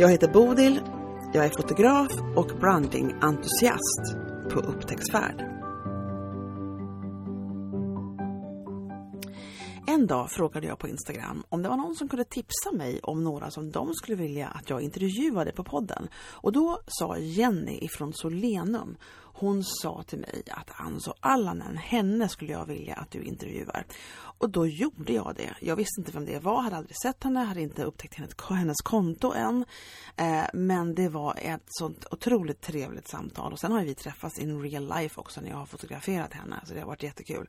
Jag heter Bodil, jag är fotograf och brandingentusiast på upptäcktsfärd. En dag frågade jag på Instagram om det var någon som kunde tipsa mig om några som de skulle vilja att jag intervjuade på podden. Och då sa Jenny ifrån Solenum, hon sa till mig att Anso Allanen, henne skulle jag vilja att du intervjuar. Och då gjorde jag det. Jag visste inte vem det var, hade aldrig sett henne, hade inte upptäckt hennes konto än. Eh, men det var ett sånt otroligt trevligt samtal. Och sen har vi träffats in real life också när jag har fotograferat henne. Så det har varit jättekul.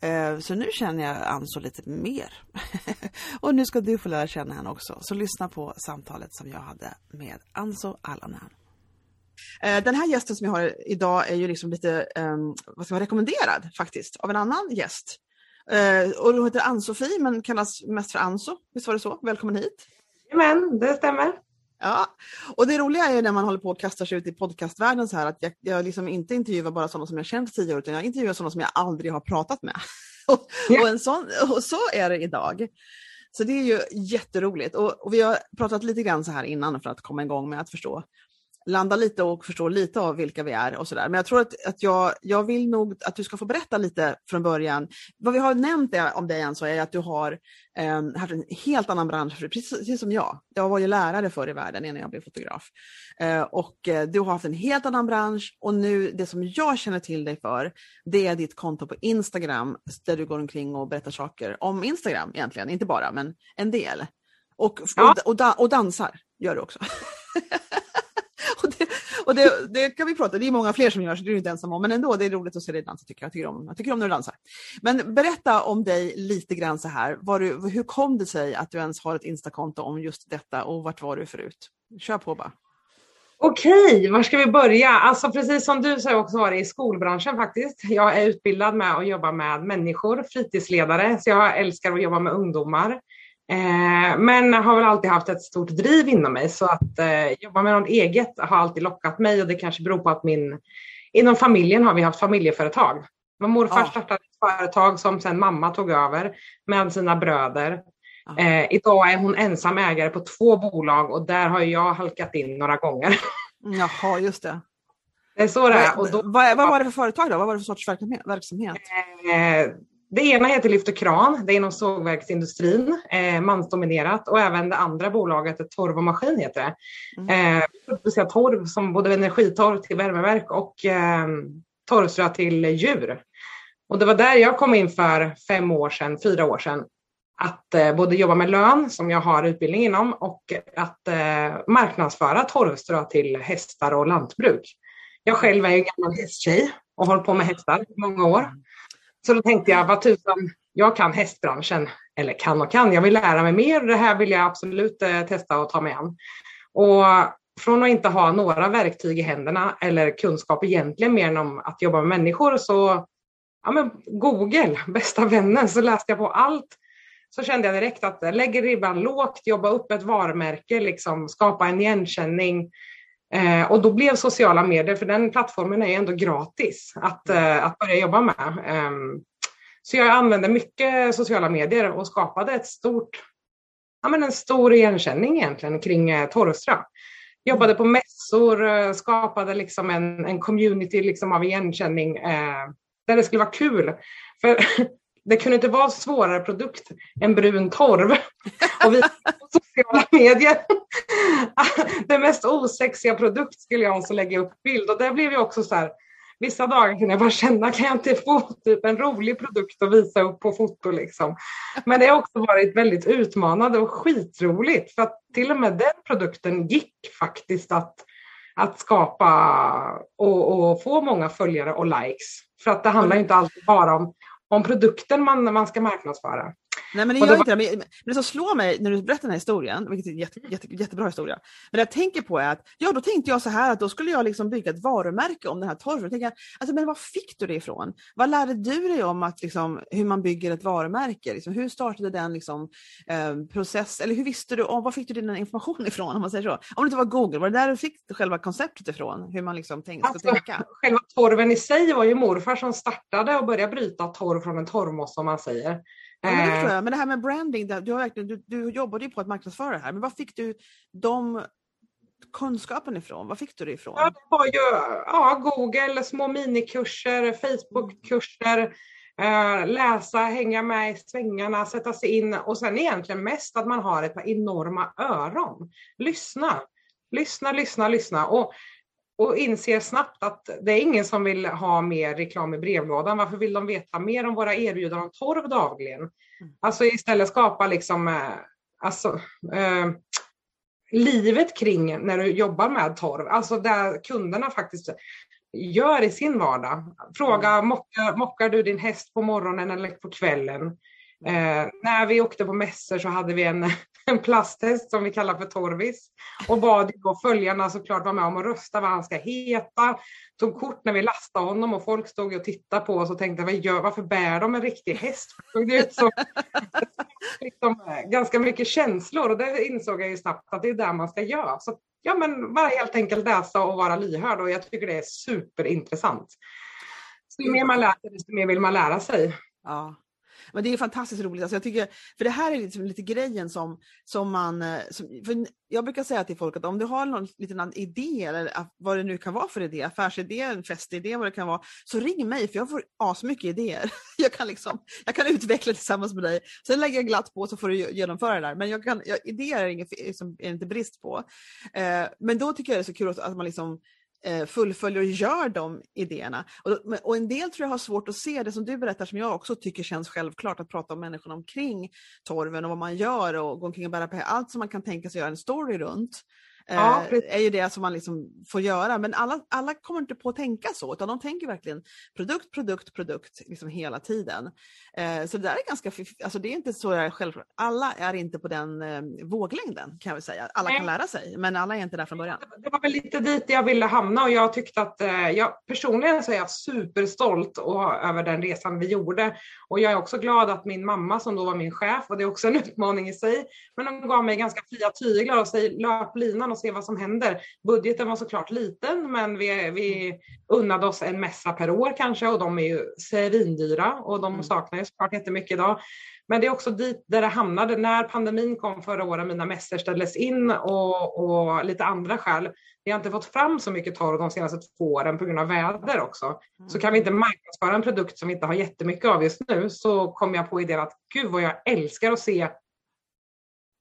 Eh, så nu känner jag Anso lite mer. och nu ska du få lära känna henne också. Så lyssna på samtalet som jag hade med Anso Allanen. Eh, den här gästen som jag har idag är ju liksom lite, um, vad ska man rekommenderad faktiskt, av en annan gäst. Uh, och hon heter Ann-Sofie men kallas mest för Anso. Visst var det så? Välkommen hit! Men det stämmer. Ja, och det roliga är när man håller på och kastar sig ut i podcastvärlden så här att jag, jag liksom inte intervjuar bara sådana som jag känt tio år utan jag intervjuar sådana som jag aldrig har pratat med. och, ja. och, en sån, och så är det idag. Så det är ju jätteroligt och, och vi har pratat lite grann så här innan för att komma igång med att förstå landa lite och förstå lite av vilka vi är och sådär. Men jag tror att, att jag, jag vill nog att du ska få berätta lite från början. Vad vi har nämnt om dig än så är att du har eh, haft en helt annan bransch, precis som jag. Jag var ju lärare förr i världen innan jag blev fotograf. Eh, och eh, du har haft en helt annan bransch och nu det som jag känner till dig för, det är ditt konto på Instagram där du går omkring och berättar saker om Instagram egentligen, inte bara men en del. Och, ja. och, och, och dansar gör du också. och det, och det, det, kan vi prata det är många fler som gör så det är du inte ensam om, men ändå, det är roligt att se dig dansa tycker jag. Jag tycker om, jag tycker om när du dansar. Men berätta om dig lite grann så här. Du, hur kom det sig att du ens har ett Instakonto om just detta och vart var du förut? Kör på bara. Okej, var ska vi börja? Alltså precis som du så har jag också varit i skolbranschen faktiskt. Jag är utbildad med att jobba med människor, fritidsledare, så jag älskar att jobba med ungdomar. Eh, men har väl alltid haft ett stort driv inom mig så att eh, jobba med något eget har alltid lockat mig och det kanske beror på att min, inom familjen har vi haft familjeföretag. Min morfar ja. startade ett företag som sen mamma tog över med sina bröder. Eh, idag är hon ensam ägare på två bolag och där har jag halkat in några gånger. Jaha, just det. Det är så det är. Och då, vad, vad var det för företag då? Vad var det för sorts verksamhet? Eh, det ena heter Lyft och kran, det är inom sågverksindustrin, eh, mansdominerat och även det andra bolaget, Torv och maskin heter det. Mm. Eh, producerar torv som både energitorv till värmeverk och eh, torvströ till djur. Och det var där jag kom in för fem år sedan, fyra år sedan. Att eh, både jobba med lön, som jag har utbildning inom, och att eh, marknadsföra torvströ till hästar och lantbruk. Jag själv är en gammal hästtjej och har hållit på med hästar i många år. Så då tänkte jag, vad tusan, jag kan hästbranschen. Eller kan och kan, jag vill lära mig mer. Det här vill jag absolut eh, testa och ta mig an. Och från att inte ha några verktyg i händerna eller kunskap egentligen mer än om att jobba med människor så ja, men Google, bästa vännen, så läste jag på allt. Så kände jag direkt att eh, lägger ribban lågt, jobba upp ett varumärke, liksom, skapa en igenkänning. Eh, och då blev sociala medier, för den plattformen är ändå gratis att, eh, att börja jobba med. Eh, så jag använde mycket sociala medier och skapade ett stort, ja, men en stor igenkänning egentligen kring eh, Torvströ. Jobbade på mässor, eh, skapade liksom en, en community liksom av igenkänning eh, där det skulle vara kul. För det kunde inte vara svårare produkt än brun torv. Och vi på sociala medier. Den mest osexiga produkt skulle jag också lägga upp bild och där blev jag också så här. Vissa dagar kunde jag bara känna, kan jag inte få typ en rolig produkt att visa upp på foto liksom. Men det har också varit väldigt utmanande och skitroligt för att till och med den produkten gick faktiskt att, att skapa och, och få många följare och likes. För att det handlar inte alltid bara om om produkten man, man ska marknadsföra. Nej men det gör inte det. Men, det som slår mig när du berättar den här historien, vilket är en jätte, jätte, jättebra historia, men det jag tänker på är att, ja då tänkte jag så här att då skulle jag liksom bygga ett varumärke om den här torven. Tänker, alltså, men var fick du det ifrån? Vad lärde du dig om att, liksom, hur man bygger ett varumärke? Liksom, hur startade den liksom, eh, process, eller hur visste du, om, var fick du din information ifrån om man säger så? Om det inte var Google, var det där du fick själva konceptet ifrån? Hur man liksom tänkte alltså, tänka? Själva torven i sig var ju morfar som startade och började bryta torv från en torvmosse om man säger. Ja, men, det eh. men det här med branding, du, har verkligen, du, du jobbade ju på att marknadsföra det här, men var fick du de kunskapen ifrån? Var fick du det ifrån? Ja, det var ju ja, Google, små minikurser, Facebookkurser, eh, läsa, hänga med i svängarna, sätta sig in och sen egentligen mest att man har ett par enorma öron. Lyssna, lyssna, lyssna, lyssna. Och och inser snabbt att det är ingen som vill ha mer reklam i brevlådan. Varför vill de veta mer om våra erbjudanden om torv dagligen? Mm. Alltså istället skapa liksom, eh, alltså, eh, livet kring när du jobbar med torv, alltså där kunderna faktiskt gör i sin vardag. Fråga, mm. mockar, mockar du din häst på morgonen eller på kvällen? Eh, när vi åkte på mässor så hade vi en, en plasthäst som vi kallar för Torvis och bad då följarna såklart vara med om att rösta vad han ska heta. Tog kort när vi lastade honom och folk stod och tittade på oss och tänkte vad gör, varför bär de en riktig häst? Det ut liksom, ganska mycket känslor och det insåg jag ju snabbt att det är där man ska göra. Så, ja, men bara helt enkelt läsa och vara lyhörd och jag tycker det är superintressant. Så ju mer man lär sig, desto mer vill man lära sig. Ja. Men det är fantastiskt roligt. Alltså jag tycker, för det här är liksom lite grejen som, som man... Eh, som, jag brukar säga till folk att om du har någon liten idé, eller vad det nu kan vara för idé, affärsidé, en festidé, vad det kan vara, så ring mig för jag får asmycket idéer. Jag kan, liksom, jag kan utveckla tillsammans med dig. Sen lägger jag glatt på så får du genomföra det där. Men jag kan, jag, idéer är, inget, liksom, är inte brist på. Eh, men då tycker jag det är så kul att man liksom Eh, fullföljer och gör de idéerna. Och, och, en del tror jag har svårt att se det som du berättar som jag också tycker känns självklart att prata om människorna omkring torven och vad man gör och gå omkring och bära på allt som man kan tänka sig göra en story runt. Ja, eh, är ju det som man liksom får göra. Men alla, alla kommer inte på att tänka så, utan de tänker verkligen produkt, produkt, produkt liksom hela tiden. Eh, så det där är ganska, alltså det är inte så självklart. Alla är inte på den eh, våglängden kan jag väl säga. Alla kan lära sig, men alla är inte där från början. Det var väl lite dit jag ville hamna och jag tyckte att, eh, jag, personligen så är jag superstolt och, över den resan vi gjorde. Och jag är också glad att min mamma som då var min chef, och det är också en utmaning i sig, men hon gav mig ganska fria tyglar och säger löp linan och se vad som händer. Budgeten var såklart liten, men vi, vi unnade oss en mässa per år kanske och de är ju svindyra och de mm. saknar ju såklart jättemycket idag. Men det är också dit där det hamnade när pandemin kom förra året, mina mässor ställdes in och, och lite andra skäl. Vi har inte fått fram så mycket torv de senaste två åren på grund av väder också. Så kan vi inte marknadsföra en produkt som vi inte har jättemycket av just nu så kom jag på idén att gud vad jag älskar att se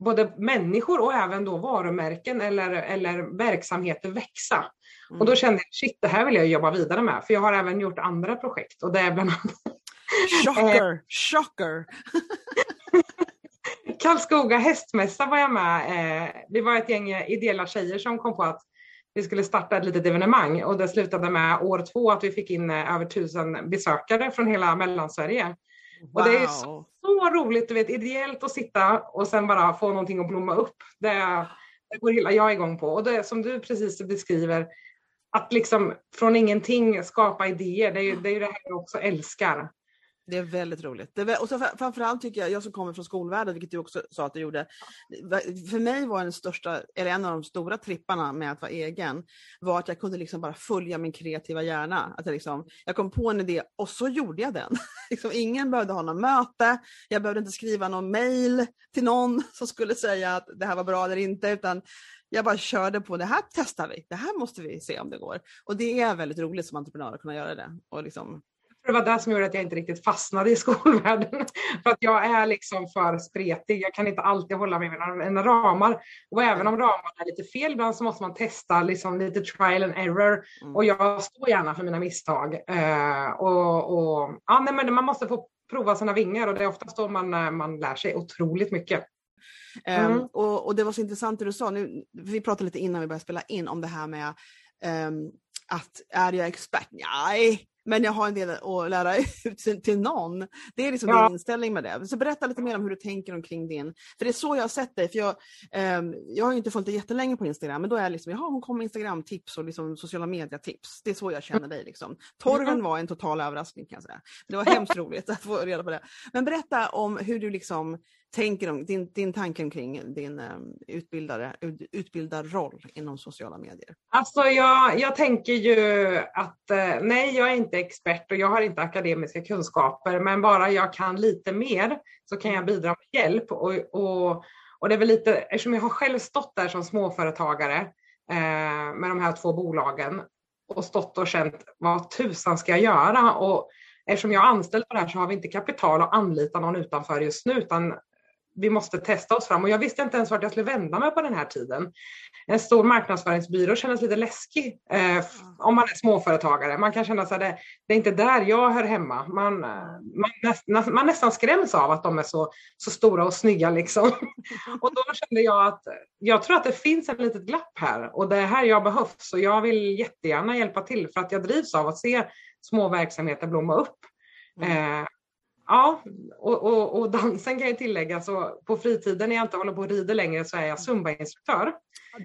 både människor och även då varumärken eller, eller verksamheter växa. Mm. Och då kände jag, shit det här vill jag jobba vidare med, för jag har även gjort andra projekt och det är bland annat Chocker! Chocker! Karlskoga hästmässa var jag med. Eh, vi var ett gäng ideella tjejer som kom på att vi skulle starta ett litet evenemang och det slutade med år två att vi fick in eh, över tusen besökare från hela Mellansverige. Wow. Och det är så, så, roligt, du vet, ideellt att sitta och sen bara få någonting att blomma upp. Det, det går hela jag igång på. Och det som du precis beskriver, att liksom från ingenting skapa idéer, det är, det är det här jag också älskar. Det är väldigt roligt. Det är, och så framförallt tycker jag, jag som kommer från skolvärlden, vilket du också sa att du gjorde, för mig var den största, eller en av de stora tripparna med att vara egen, var att jag kunde liksom bara följa min kreativa hjärna. Att jag, liksom, jag kom på en idé och så gjorde jag den. liksom, ingen behövde ha något möte, jag behövde inte skriva någon mail till någon som skulle säga att det här var bra eller inte, utan jag bara körde på det här testar vi, det här måste vi se om det går. Och det är väldigt roligt som entreprenör att kunna göra det. Och liksom, det var det som gjorde att jag inte riktigt fastnade i skolvärlden. för att jag är liksom för spretig. Jag kan inte alltid hålla mig mina ramar. Och även om ramarna är lite fel ibland så måste man testa liksom lite trial and error. Mm. Och jag står gärna för mina misstag. Uh, och, och, ja, nej, men man måste få prova sina vingar och det är oftast då man, eh, man lär sig otroligt mycket. Ehm, mm. Um, och, och, det var så intressant det du sa, nu, vi pratade lite innan vi började spela in om det här med um, att är jag expert? Nej, men jag har en del att lära ut till, någon. Det är liksom ja. din inställning med det. Så berätta lite mer om hur du tänker omkring din, för det är så jag har sett dig. För jag, eh, jag har ju inte följt dig jättelänge på Instagram, men då är jag liksom, jaha hon kommer med Instagram-tips och liksom sociala medier-tips. Det är så jag känner dig. Liksom. Torven var en total överraskning kan jag säga. Det var hemskt roligt att få reda på det. Men berätta om hur du liksom tänker om din, din tanke kring din um, utbildare, utbildarroll inom sociala medier? Alltså jag, jag tänker ju att eh, nej, jag är inte expert och jag har inte akademiska kunskaper, men bara jag kan lite mer så kan jag bidra med hjälp. Och, och, och det är väl lite, eftersom jag har själv stått där som småföretagare eh, med de här två bolagen och stått och känt vad tusan ska jag göra? Och eftersom jag är anställd på det här så har vi inte kapital att anlita någon utanför just nu utan vi måste testa oss fram och jag visste inte ens vart jag skulle vända mig på den här tiden. En stor marknadsföringsbyrå kändes lite läskig eh, om man är småföretagare. Man kan känna att det, det är inte där jag hör hemma. Man, eh, man, nästan, man nästan skräms av att de är så, så stora och snygga. Liksom. och då kände jag att jag tror att det finns ett litet glapp här och det är här jag behövs och jag vill jättegärna hjälpa till för att jag drivs av att se små verksamheter blomma upp. Mm. Eh, Ja, och, och, och, dansen kan jag tillägga, så på fritiden när jag inte håller på och rider längre så är jag zumbainstruktör.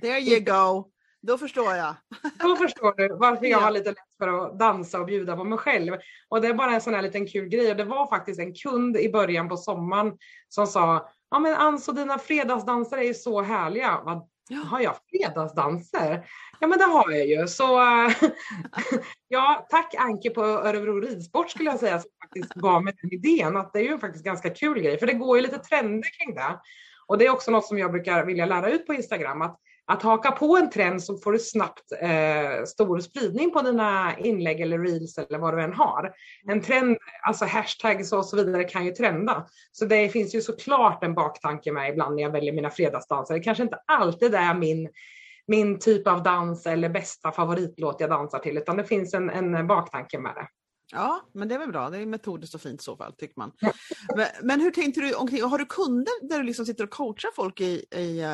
There you go! Då förstår jag. Då förstår du varför jag har lite lätt för att dansa och bjuda på mig själv. Och det är bara en sån här liten kul grej. Och det var faktiskt en kund i början på sommaren som sa, ja men Anso dina fredagsdanser är ju så härliga. Vad har jag fredagsdanser? Ja men det har jag ju. Så eh, ja, tack Anke på Örebro ridsport skulle jag säga som faktiskt gav mig den idén att det är ju faktiskt ganska kul grej för det går ju lite trender kring det. Och det är också något som jag brukar vilja lära ut på Instagram att att haka på en trend så får du snabbt eh, stor spridning på dina inlägg eller reels eller vad du än har. En trend, alltså hashtags och så vidare kan ju trenda. Så det finns ju såklart en baktanke med ibland när jag väljer mina fredagsdanser. Det kanske inte alltid är min min typ av dans eller bästa favoritlåt jag dansar till utan det finns en, en baktanke med det. Ja, men det är väl bra. Det är metodiskt och fint i så fall, tycker man. Men, men, hur tänkte du omkring, har du kunder där du liksom sitter och coachar folk i, i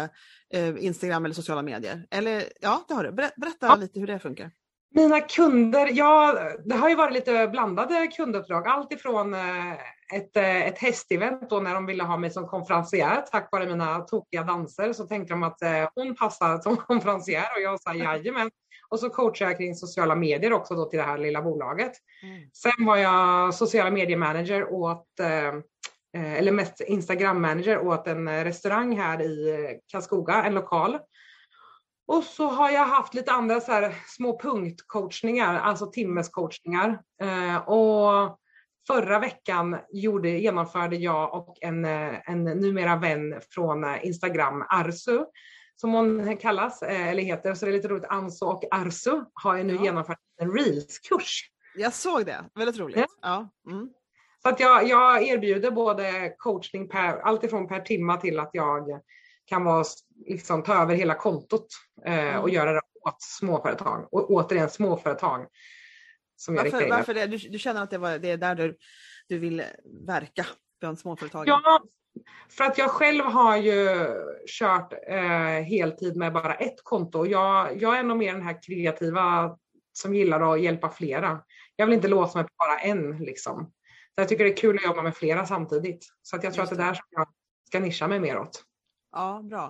uh, Instagram eller sociala medier? Eller ja, det har du. Berätta ja. lite hur det funkar. Mina kunder, ja, det har ju varit lite blandade kunduppdrag. Allt ifrån uh, ett, uh, ett hästevent då när de ville ha mig som konferencier tack vare mina tokiga danser så tänkte de att hon passar som konferencier och jag sa jajamän. Och så coachar jag kring sociala medier också då till det här lilla bolaget. Mm. Sen var jag sociala medier-manager åt eh, eh, eller mest Instagram-manager åt en restaurang här i Karlskoga, en lokal. Och så har jag haft lite andra så här små punktcoachningar, alltså timmescoachningar. Eh, och förra veckan gjorde, genomförde jag och en, en numera vän från Instagram, Arsu, som hon kallas, eh, eller heter. Så det är lite roligt. Anso och Arsu har ju nu ja. genomfört en Reels-kurs. Jag såg det, väldigt roligt. Ja. ja. Mm. Så att jag, jag erbjuder både coachning per, alltifrån per timma till att jag kan vara, liksom, ta över hela kontot eh, mm. och göra det åt småföretag. Och återigen småföretag. Som varför jag varför det? Du, du, känner att det, var, det är där du, du vill verka bland småföretagen? Ja, för att jag själv har ju kört eh, heltid med bara ett konto. Jag, jag är nog mer den här kreativa som gillar att hjälpa flera. Jag vill inte låsa mig på bara en. Liksom. Så jag tycker det är kul att jobba med flera samtidigt. Så att jag tror att det är där som jag ska nischa mig mer åt. Ja, bra.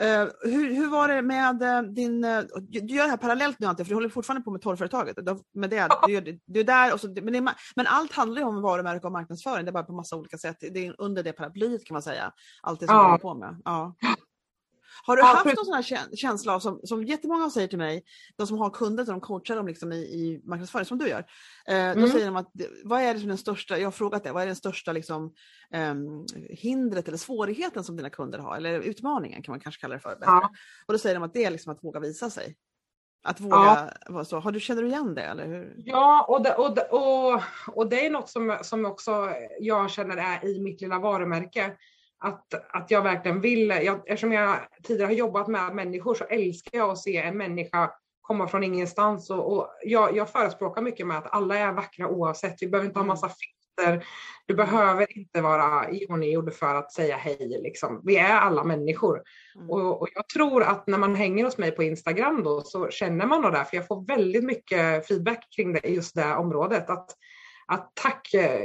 Uh, hur, hur var det med uh, din... Uh, du gör det här parallellt nu Ante, för du håller fortfarande på med torrföretaget. Med det, du, gör, du är där och så, men, det, men allt handlar ju om varumärke och marknadsföring, det är bara på massa olika sätt. Det är under det paraplyet kan man säga. Allt det som ja. du håller på med. Ja. Har du ja, haft någon sån här känsla av, som, som jättemånga säger till mig, de som har kunder som de coachar dem liksom i, i marknadsföring, som du gör. Eh, mm. Då säger de att, vad är det som den största, jag har frågat det, vad är den största liksom, eh, hindret eller svårigheten som dina kunder har? Eller utmaningen kan man kanske kalla det för. Ja. Och då säger de att det är liksom att våga visa sig. Att våga ja. så. Har du, känner du igen det? Eller hur? Ja, och det, och, det, och, och det är något som, som också jag känner är i mitt lilla varumärke att, att jag verkligen vill, jag, eftersom jag tidigare har jobbat med människor så älskar jag att se en människa komma från ingenstans och, och jag, jag förespråkar mycket med att alla är vackra oavsett. Vi behöver inte ha mm. massa brister. Du behöver inte vara iordninggjord för att säga hej. Liksom. Vi är alla människor. Mm. Och, och, jag tror att när man hänger hos mig på Instagram då så känner man nog det, för jag får väldigt mycket feedback kring det, just det området. Att, att tack, eh,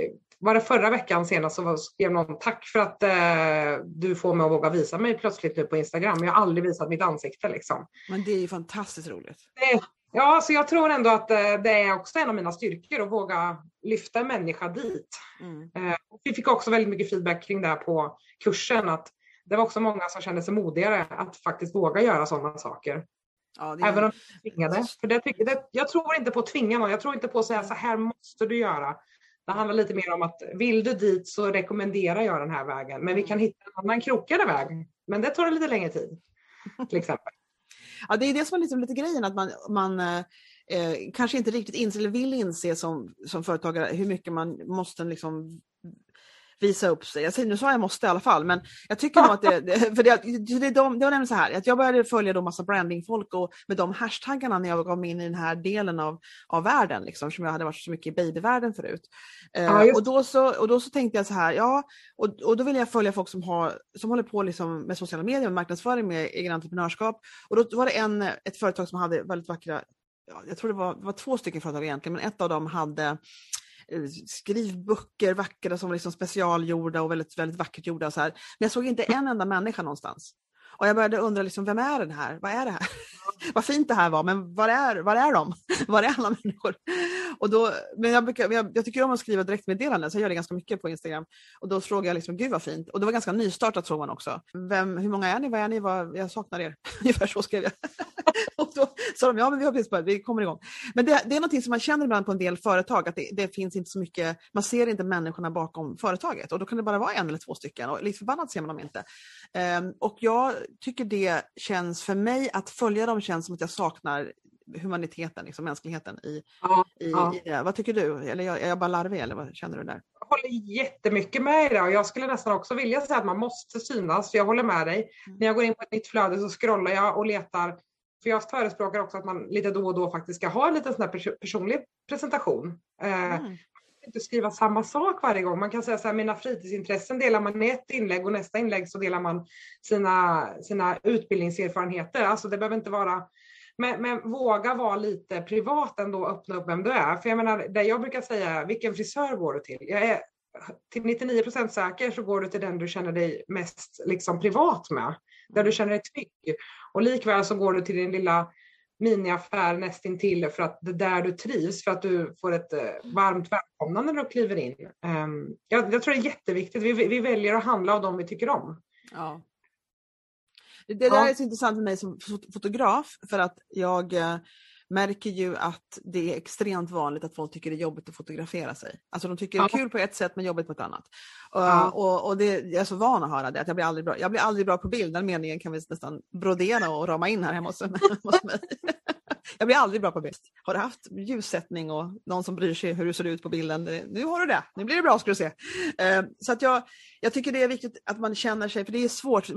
var det förra veckan senast så skrev någon tack för att eh, du får mig att våga visa mig plötsligt nu på Instagram. Jag har aldrig visat mitt ansikte liksom. Men det är ju fantastiskt roligt. Det, ja, så jag tror ändå att eh, det är också en av mina styrkor att våga lyfta en människa dit. Mm. Eh, vi fick också väldigt mycket feedback kring det här på kursen att det var också många som kände sig modigare att faktiskt våga göra sådana saker. Ja. Även om de tvingade. För det, det, jag tror inte på att tvinga någon. Jag tror inte på att säga så här måste du göra. Det handlar lite mer om att vill du dit så rekommenderar jag den här vägen. Men vi kan hitta en annan krokigare väg. Men det tar lite längre tid. Till exempel. Ja, det är det som är liksom lite grejen, att man, man eh, kanske inte riktigt inser eller vill inse som, som företagare hur mycket man måste liksom visa upp sig. Jag säger, nu sa jag måste i alla fall, men jag tycker nog att det, för det, det, det, var nämligen så här, att jag började följa då massa brandingfolk och med de hashtaggarna när jag gav in i den här delen av, av världen, liksom, som jag hade varit så mycket i babyvärlden förut. Eh, ja, och, då så, och då så tänkte jag så här, ja, och, och då vill jag följa folk som, har, som håller på liksom med sociala medier, med marknadsföring, med egen entreprenörskap. Och då var det en, ett företag som hade väldigt vackra jag tror det var, det var två stycken företag egentligen, men ett av dem hade skriv böcker vackra som var liksom specialgjorda och väldigt, väldigt vackert gjorda. Och så här. Men jag såg inte en enda människa någonstans. Och jag började undra, liksom, vem är den här? Vad är det här? Vad fint det här var, men var är, var är de? var är alla människor? Och då, men jag, brukar, jag, jag tycker om att skriva direktmeddelanden, så jag gör det ganska mycket på Instagram. Och då frågade jag, liksom, gud vad fint. Och det var ganska nystartat såg man också. Vem, hur många är ni? Vad är ni? Vad, jag saknar er. Ungefär så skrev jag. då sa de, ja men vi har precis börjat, vi kommer igång. Men det, det är någonting som man känner ibland på en del företag, att det, det, finns inte så mycket, man ser inte människorna bakom företaget. Och då kan det bara vara en eller två stycken och lite förbannat ser man dem inte. Um, och jag tycker det känns, för mig att följa dem känns som att jag saknar humaniteten, liksom mänskligheten i, ja, i, ja. i det. Vad tycker du? Eller är jag bara larvig eller vad känner du där? Jag håller jättemycket med dig och jag skulle nästan också vilja säga att man måste synas, för jag håller med dig. Mm. När jag går in på ett nytt flöde så scrollar jag och letar för jag förespråkar också att man lite då och då faktiskt ska ha en liten sån här personlig presentation. Eh, mm. inte skriva samma sak varje gång. Man kan säga så här, mina fritidsintressen delar man i ett inlägg och nästa inlägg så delar man sina, sina utbildningserfarenheter. Alltså det behöver inte vara men, men, våga vara lite privat ändå och öppna upp vem du är. För jag menar, det jag brukar säga, vilken frisör går du till? Jag är till 99 procent säker så går du till den du känner dig mest liksom, privat med. Där du känner dig trygg. Och likväl så går du till din lilla miniaffär nästintill för att det är där du trivs, för att du får ett eh, varmt välkomnande när du kliver in. Um, jag, jag, tror det är jätteviktigt. Vi, vi väljer att handla av dem vi tycker om. Ja. Det, det där ja. är så intressant för mig som fotograf för att jag eh, märker ju att det är extremt vanligt att folk tycker det är jobbigt att fotografera sig. Alltså de tycker det är kul på ett sätt men jobbigt på ett annat. Ja. Och, och det, jag är så van att höra det, att jag blir aldrig bra, jag blir aldrig bra på bild. Den meningen kan vi nästan brodera och rama in här hemma hos, hos mig. Jag blir aldrig bra på bild. Har du haft ljussättning och någon som bryr sig hur du ser ut på bilden? Nu har du det, nu blir det bra ska du se. Eh, så att jag, jag tycker det är viktigt att man känner sig, för det är svårt,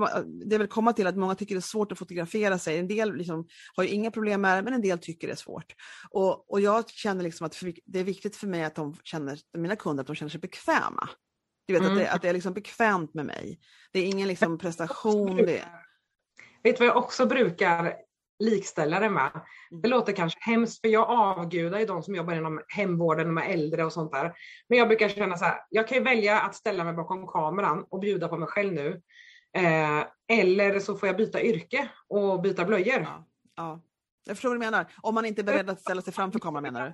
det vill komma till att många tycker det är svårt att fotografera sig. En del liksom har inga problem med det, men en del tycker det är svårt. Och, och jag känner liksom att det är viktigt för mig att de känner, mina kunder, att de känner sig bekväma. Du vet, mm. att, det, att det är liksom bekvämt med mig. Det är ingen liksom prestation. Det... Vet du vad jag också brukar likställa det med. Mm. Det låter kanske hemskt för jag avgudar ju de som jobbar inom hemvården med äldre och sånt där. Men jag brukar känna så här, jag kan ju välja att ställa mig bakom kameran och bjuda på mig själv nu. Eh, eller så får jag byta yrke och byta blöjor. Ja, ja. Jag förstår vad du menar. Om man inte är beredd att ställa sig framför kameran menar du?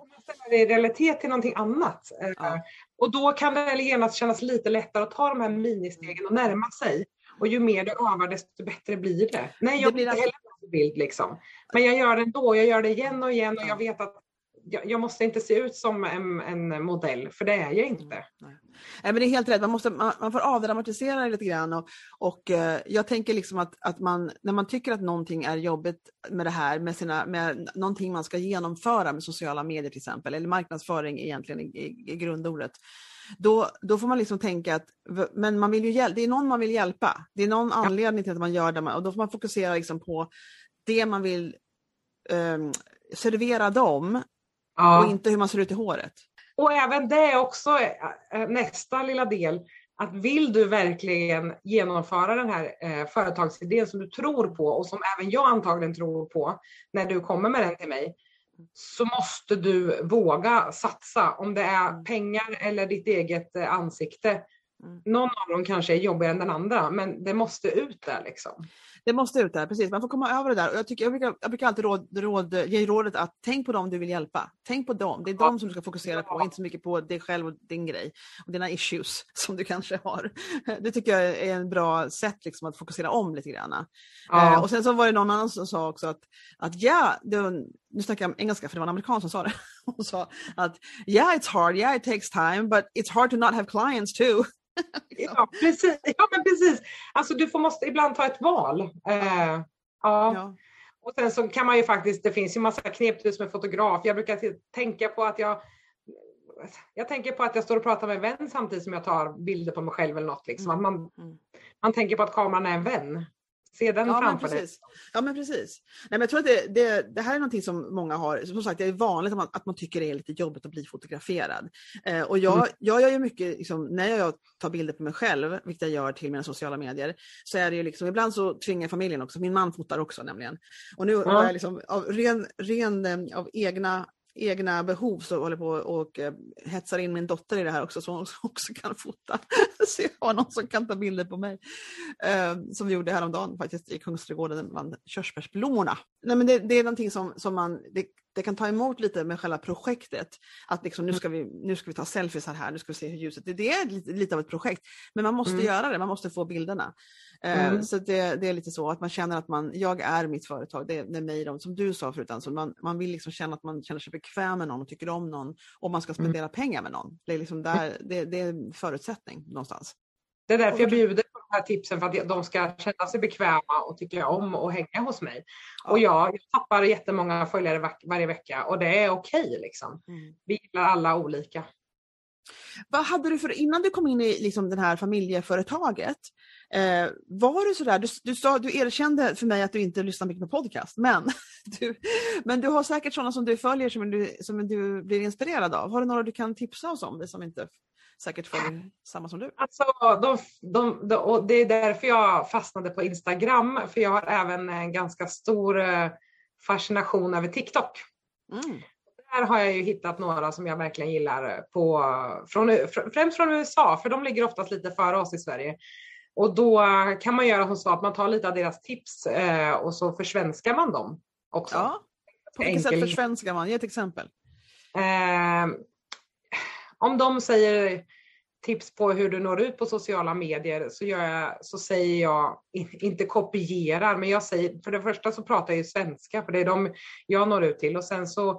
Det i realitet till någonting annat. Eh, ja. Och då kan det genast kännas lite lättare att ta de här ministegen och närma sig. Och ju mer du övar desto bättre blir det. Nej, jag det blir inte heller bild liksom. Men jag gör det ändå, jag gör det igen och igen och jag vet att jag, jag måste inte se ut som en, en, modell, för det är jag inte. Nej. Nej, men det är helt rätt, man, måste, man, man får avdramatisera det lite grann. Och, och eh, jag tänker liksom att, att man, när man tycker att någonting är jobbigt med det här, med, sina, med någonting man ska genomföra med sociala medier till exempel, eller marknadsföring egentligen i, i, i grundordet, då, då får man liksom tänka att men man vill ju det är någon man vill hjälpa. Det är någon ja. anledning till att man gör det och då får man fokusera liksom på det man vill um, servera dem ja. och inte hur man ser ut i håret. Och även det är också eh, nästa lilla del, att vill du verkligen genomföra den här eh, företagsidén som du tror på och som även jag antagligen tror på när du kommer med den till mig, så måste du våga satsa om det är mm. pengar eller ditt eget eh, ansikte. Mm. Någon av dem kanske är jobbigare än den andra men det måste ut där liksom. Det måste ut där, precis. Man får komma över det där. Och jag, tycker, jag, brukar, jag brukar alltid råd, råd, ge rådet att tänk på dem du vill hjälpa. Tänk på dem. Det är dem som du ska fokusera på, inte så mycket på dig själv och din grej. Och dina issues som du kanske har. Det tycker jag är en bra sätt liksom, att fokusera om lite grann. Ja. Eh, och sen så var det någon annan som sa också att, att ja, det, nu snackar jag engelska för det var en amerikan som sa det. Hon sa att yeah it's hard, yeah it takes time, but it's hard to not have clients too. ja, precis. ja, men precis. Alltså du får, måste ibland ta ett val. Eh, ja. ja. Och sen så kan man ju faktiskt, det finns ju massa knep du som är fotograf. Jag brukar tänka på att jag jag tänker på att jag står och pratar med en vän samtidigt som jag tar bilder på mig själv eller något. Liksom. Att man, mm. man tänker på att kameran är en vän. Se den ja, framför dig. Ja men precis. Nej, men jag tror att det, det, det, här är någonting som många har, som sagt det är vanligt att man, att man tycker det är lite jobbigt att bli fotograferad. Eh, och jag, mm. jag gör ju mycket, liksom, när jag tar bilder på mig själv, vilket jag gör till mina sociala medier, så är det ju liksom, ibland så tvingar familjen också, min man fotar också nämligen. Och nu ja. har jag liksom, av, ren, ren, eh, av egna egna behov så håller på och eh, hetsar in min dotter i det här också så hon också kan fota. så jag har någon som kan ta bilder på mig. Eh, som vi gjorde häromdagen faktiskt i Kungsträdgården bland körsbärsblommorna. Nej, men det, det, är någonting som, som man, det, det, kan ta emot lite med själva projektet. Att liksom, nu, ska vi, nu ska vi ta selfies här, nu ska vi se hur ljuset... Det, det är lite, lite, av ett projekt. Men man måste mm. göra det, man måste få bilderna. Eh, mm. Så det, det, är lite så att man känner att man, jag är mitt företag, det, det är mig, de, som du sa förut, alltså man, man vill liksom känna att man känner sig bekväm med någon och tycker om någon och man ska mm. spendera mm. pengar med någon. Det är, liksom där, det, det är en förutsättning någonstans. Det är därför jag bjuder på de här tipsen för att de ska känna sig bekväma och tycka om och hänga hos mig. Och jag, jag tappar jättemånga följare var, varje vecka och det är okej okay, liksom. Mm. Vi gillar alla olika. Vad hade du för, innan du kom in i liksom det här familjeföretaget, eh, var du sådär, du, du, sa, du erkände för mig att du inte lyssnar mycket på podcast, men du, men du har säkert sådana som du följer som du, som du blir inspirerad av. Har du några du kan tipsa oss om, det som inte säkert följer samma som du? Alltså, de, de, de, och det är därför jag fastnade på Instagram, för jag har även en ganska stor eh, fascination över TikTok. Mm där har jag ju hittat några som jag verkligen gillar, på, från, främst från USA, för de ligger oftast lite före oss i Sverige. Och då kan man göra som så att man tar lite av deras tips eh, och så försvenskar man dem också. Ja. På vilket sätt försvenskar man? Ge ett exempel. Eh, om de säger tips på hur du når ut på sociala medier så, jag, så säger jag, inte kopierar, men jag säger, för det första så pratar jag ju svenska, för det är de jag når ut till och sen så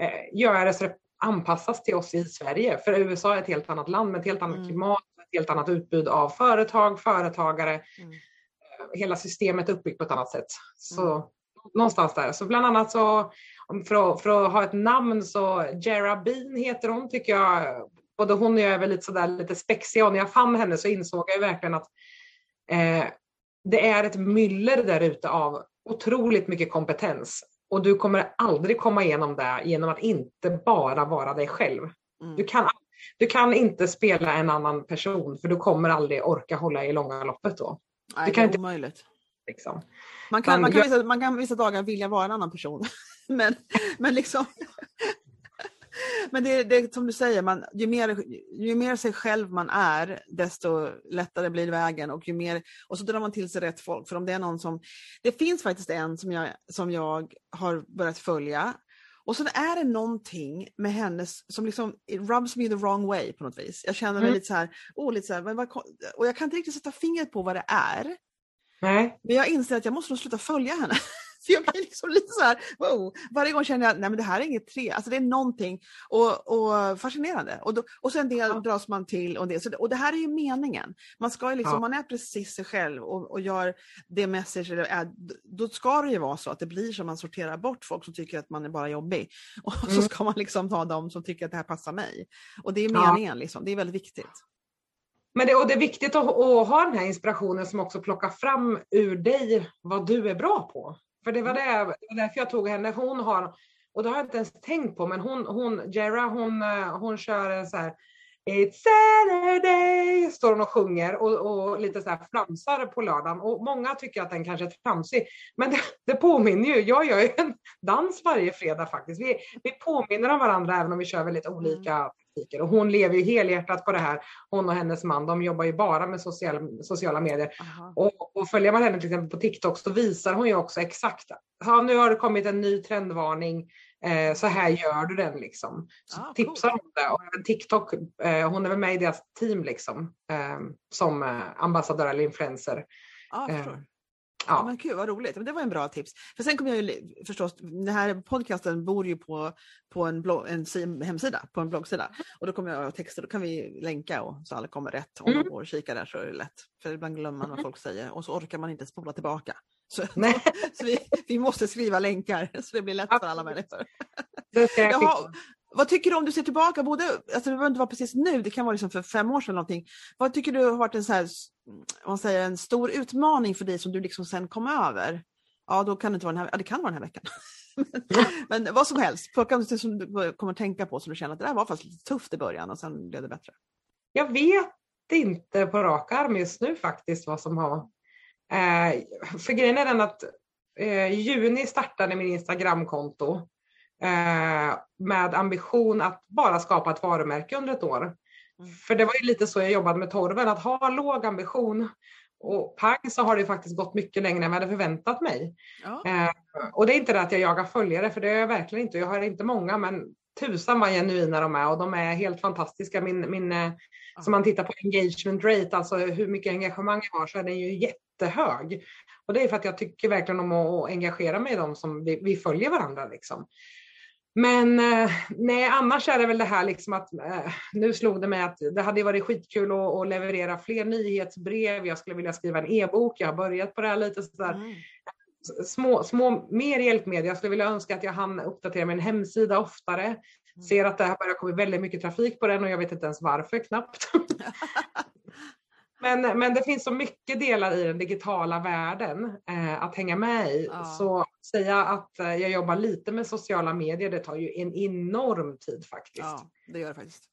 eh, göra det så det anpassas till oss i Sverige. För USA är ett helt annat land med ett helt annat mm. klimat, ett helt annat utbud av företag, företagare. Mm. Eh, hela systemet är uppbyggt på ett annat sätt. Så mm. någonstans där. Så bland annat så för att, för att ha ett namn så Jera Bean heter hon tycker jag. Både hon och jag är väl lite sådär lite spexiga och när jag fann henne så insåg jag verkligen att eh, det är ett myller där ute av otroligt mycket kompetens. Och du kommer aldrig komma igenom det genom att inte bara vara dig själv. Mm. Du, kan, du kan inte spela en annan person för du kommer aldrig orka hålla i långa loppet då. Nej, du kan det är inte, omöjligt. Liksom. Man, kan, man, kan vissa, man kan vissa dagar vilja vara en annan person. Men, men liksom men det, det som du säger, man, ju, mer, ju mer sig själv man är, desto lättare blir vägen och ju mer, och så drar man till sig rätt folk. För om det är någon som, det finns faktiskt en som jag, som jag har börjat följa och så är det någonting med hennes som liksom rubs me the wrong way på något vis. Jag känner mig mm. lite så här, oh, lite så här, vad, och jag kan inte riktigt sätta fingret på vad det är. Nej. Men jag inser att jag måste nog sluta följa henne. För jag blir liksom lite så här, wow. Varje gång känner jag att det här är inget tre, alltså det är någonting och, och fascinerande. Och, då, och sen del ja. dras man till och det. Så, och det här är ju meningen. Man ska ju liksom, ja. man är precis sig själv och, och gör det message, eller, då ska det ju vara så att det blir så att man sorterar bort folk som tycker att man är bara jobbig. Och mm. så ska man liksom ta dem som tycker att det här passar mig. Och det är meningen, ja. liksom. det är väldigt viktigt. Men det, och det är viktigt att, att, ha den här inspirationen som också plockar fram ur dig vad du är bra på. För det var, det, det var därför jag tog henne. Hon har, Och det har jag inte ens tänkt på, men hon, hon Jera, hon, eh, hon kör en så här It's Saturday, står hon och sjunger och, och lite så här flamsar på lördagen. Och många tycker att den kanske är flamsig. Men det, det påminner ju, jag gör ju en dans varje fredag faktiskt. Vi, vi påminner om varandra även om vi kör väldigt olika mm. Och hon lever ju helhjärtat på det här, hon och hennes man. De jobbar ju bara med sociala, sociala medier. Och, och följer man henne till exempel på TikTok så visar hon ju också exakt, ja, nu har det kommit en ny trendvarning Eh, så här gör du den liksom. Så ah, tipsar cool. om det. Och även TikTok, eh, hon är väl med i deras team liksom. Eh, som eh, ambassadör eller influencer. Ah, Ja. men Gud vad roligt, det var en bra tips. För sen kommer jag ju förstås, den här podcasten bor ju på, på en, blogg, en hemsida, på en bloggsida. Och då kommer jag att texta, då kan vi länka och, så alla kommer rätt. Om mm. man går och kikar där så är det lätt. För ibland glömmer man vad folk säger och så orkar man inte spola tillbaka. Så, så vi, vi, måste skriva länkar så det blir lätt för alla människor. Jaha, vad tycker du om du ser tillbaka, både, alltså det behöver inte vara precis nu, det kan vara liksom för fem år sedan någonting. Vad tycker du har varit en, så här, man säger, en stor utmaning för dig som du liksom sen kom över? Ja, då kan det inte vara den här, ja, det kan vara den här veckan. Men vad som helst, plocka något som du kommer tänka på som du känner att det där var faktiskt lite tufft i början och sen blev det bättre. Jag vet inte på rak arm just nu faktiskt vad som har Eh, för grejen är den att eh, i juni startade min Instagramkonto med ambition att bara skapa ett varumärke under ett år. Mm. För det var ju lite så jag jobbade med torven, att ha låg ambition och pang så har det faktiskt gått mycket längre än jag hade förväntat mig. Ja. Eh, och det är inte det att jag jagar följare, för det är jag verkligen inte. Jag har inte många, men tusan vad genuina de är och de är helt fantastiska. Min, min, ja. Som man tittar på engagement rate, alltså hur mycket engagemang jag har, så är den ju jätte jättehög. Och det är för att jag tycker verkligen om att engagera mig i dem som vi, vi följer varandra. Liksom. Men eh, nej, annars är det väl det här liksom att eh, nu slog det mig att det hade varit skitkul att, att, leverera fler nyhetsbrev. Jag skulle vilja skriva en e-bok. Jag har börjat på det här lite sådär. Mm. Små, små, mer hjälpmedel. Jag skulle vilja önska att jag hann uppdatera min hemsida oftare. Mm. Ser att det har börjat komma väldigt mycket trafik på den och jag vet inte ens varför knappt. Men, men det finns så mycket delar i den digitala världen eh, att hänga med i. Ja. Så säga att eh, jag jobbar lite med sociala medier, det tar ju en enorm tid faktiskt. Ja, det gör det faktiskt.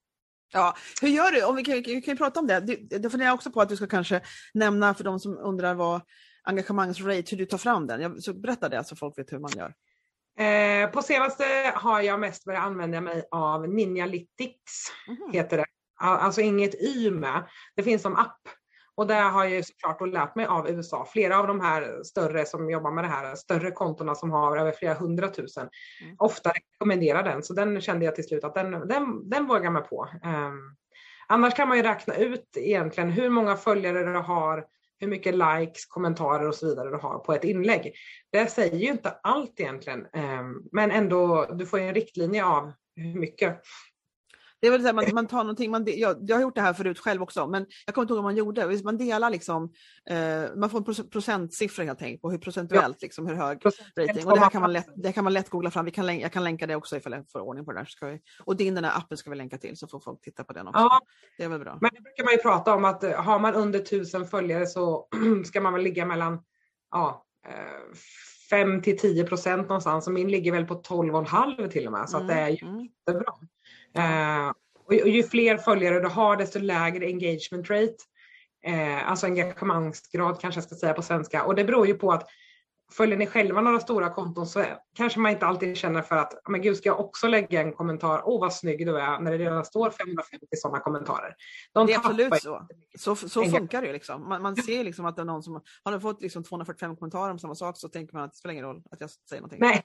Ja, hur gör du? Om vi kan, vi kan prata om det. Det funderar jag också på att du ska kanske nämna för de som undrar vad engagemangsrate, hur du tar fram den. Jag, så berätta det så folk vet hur man gör. Eh, på senaste har jag mest börjat använda mig av Ninjalytics, mm. heter det. Alltså inget y med. Det finns som app och där har jag såklart lärt mig av USA. Flera av de här större som jobbar med det här, större kontona som har över flera hundratusen, mm. ofta rekommenderar den. Så den kände jag till slut att den, den, den vågar mig på. Um, annars kan man ju räkna ut egentligen hur många följare du har, hur mycket likes, kommentarer och så vidare du har på ett inlägg. Det säger ju inte allt egentligen, um, men ändå, du får en riktlinje av hur mycket. Det är väl så här, man, man tar någonting, man, jag, jag har gjort det här förut själv också, men jag kommer inte ihåg vad man gjorde. Man delar liksom, eh, man får en procentsiffra helt enkelt på hur procentuellt, ja. liksom, hur hög rating. Och det här kan man lätt, det kan man lätt googla fram. Vi kan, jag kan länka det också ifall jag får ordning på det där. Ska vi, och din den här appen ska vi länka till så får folk titta på den också. Ja. Det är väl bra. Men det brukar man ju prata om att eh, har man under tusen följare så ska man väl ligga mellan ja, 5 eh, till 10 procent någonstans och min ligger väl på 12,5 till och med så mm. att det är ju mm. jättebra. Eh, och ju fler följare du har desto lägre engagement rate. Eh, alltså engagemangsgrad kanske jag ska säga på svenska. Och det beror ju på att följer ni själva några stora konton så kanske man inte alltid känner för att, men gud ska jag också lägga en kommentar, åh vad snygg du är, när det redan står 550 sådana kommentarer. De det är absolut så. Så, så funkar det ju liksom. Man, man ser liksom att det är någon som, har du fått liksom 245 kommentarer om samma sak så tänker man att det spelar ingen roll att jag säger någonting. Nej,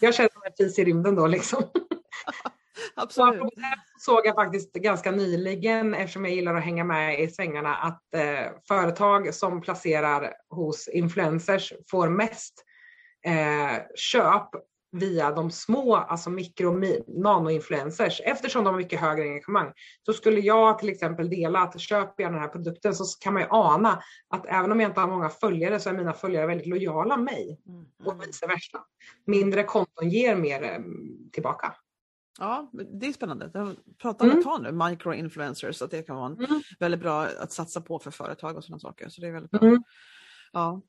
jag känner ett fis i rymden då liksom. Absolut. Och såg jag faktiskt ganska nyligen, eftersom jag gillar att hänga med i svängarna, att eh, företag som placerar hos influencers får mest eh, köp via de små, alltså mikro nanoinfluencers eftersom de har mycket högre engagemang. Så skulle jag till exempel dela att köper jag den här produkten så kan man ju ana att även om jag inte har många följare så är mina följare väldigt lojala mig mm. och mm. vice versa. Mindre konton ger mer eh, tillbaka. Ja, det är spännande. Jag pratar mm. ett tag nu, microinfluencers, att det kan vara en mm. väldigt bra att satsa på för företag och sådana saker. Så det är väldigt bra. Mm. Ja.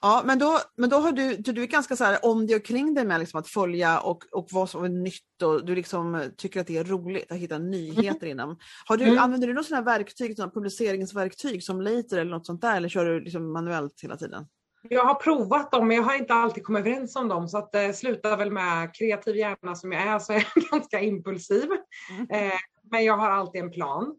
Ja, men då, men då har du, du är ganska så här om dig och kring dig med liksom att följa och, och vad som är nytt och du liksom tycker att det är roligt att hitta nyheter mm. inom. Har du, mm. Använder du något sådana verktyg, sådana publiceringsverktyg som Later eller något sånt där eller kör du liksom manuellt hela tiden? Jag har provat dem men jag har inte alltid kommit överens om dem så att det eh, slutar väl med kreativ hjärna som jag är så är jag ganska impulsiv. Mm. Eh, men jag har alltid en plan.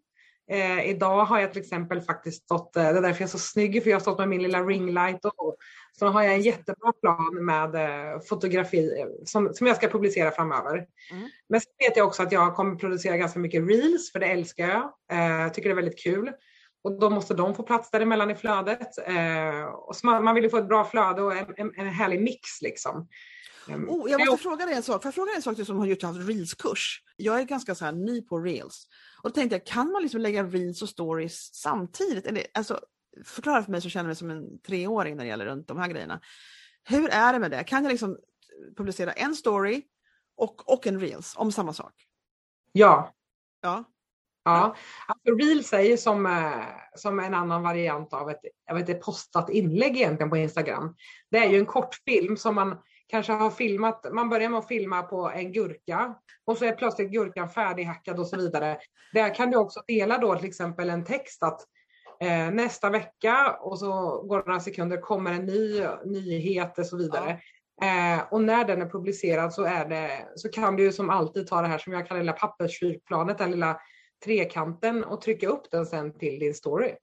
Eh, idag har jag till exempel faktiskt stått, eh, det är därför jag är så snygg, för jag har stått med min lilla ringlight och så har jag en jättebra plan med eh, fotografi eh, som, som jag ska publicera framöver. Mm. Men sen vet jag också att jag kommer producera ganska mycket reels, för det älskar jag. Eh, tycker det är väldigt kul. Och då måste de få plats däremellan i flödet. Eh, och man, man vill ju få ett bra flöde och en, en, en härlig mix liksom. Ehm, oh, jag måste fråga dig en sak. Får jag fråga dig en sak som har gjort en reels-kurs? Jag är ganska så här ny på reels. Och då tänkte jag, kan man liksom lägga reels och stories samtidigt? Eller, alltså, förklara för mig så känner jag mig som en treåring när det gäller runt de här grejerna. Hur är det med det? Kan jag liksom publicera en story och, och en reels om samma sak? Ja. Ja. Ja, alltså Reels är ju som, eh, som en annan variant av ett, jag vet, ett postat inlägg egentligen på Instagram. Det är ju en kortfilm som man kanske har filmat, man börjar med att filma på en gurka och så är plötsligt gurkan färdighackad och så vidare. Där kan du också dela då till exempel en text att eh, nästa vecka och så går det några sekunder kommer en ny nyhet och så vidare. Ja. Eh, och när den är publicerad så, är det, så kan du som alltid ta det här som jag kallar lilla pappersflygplanet, den lilla trekanten och trycka upp den sen till din story.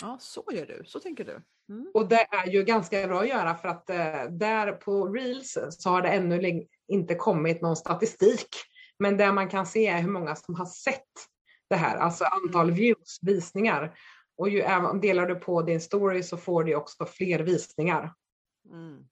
Ja, så gör du. Så tänker du. Mm. Och det är ju ganska bra att göra för att eh, där på Reels så har det ännu inte kommit någon statistik. Men det man kan se är hur många som har sett det här, alltså antal mm. views, visningar. Och ju, delar du på din story så får du också fler visningar. Mm.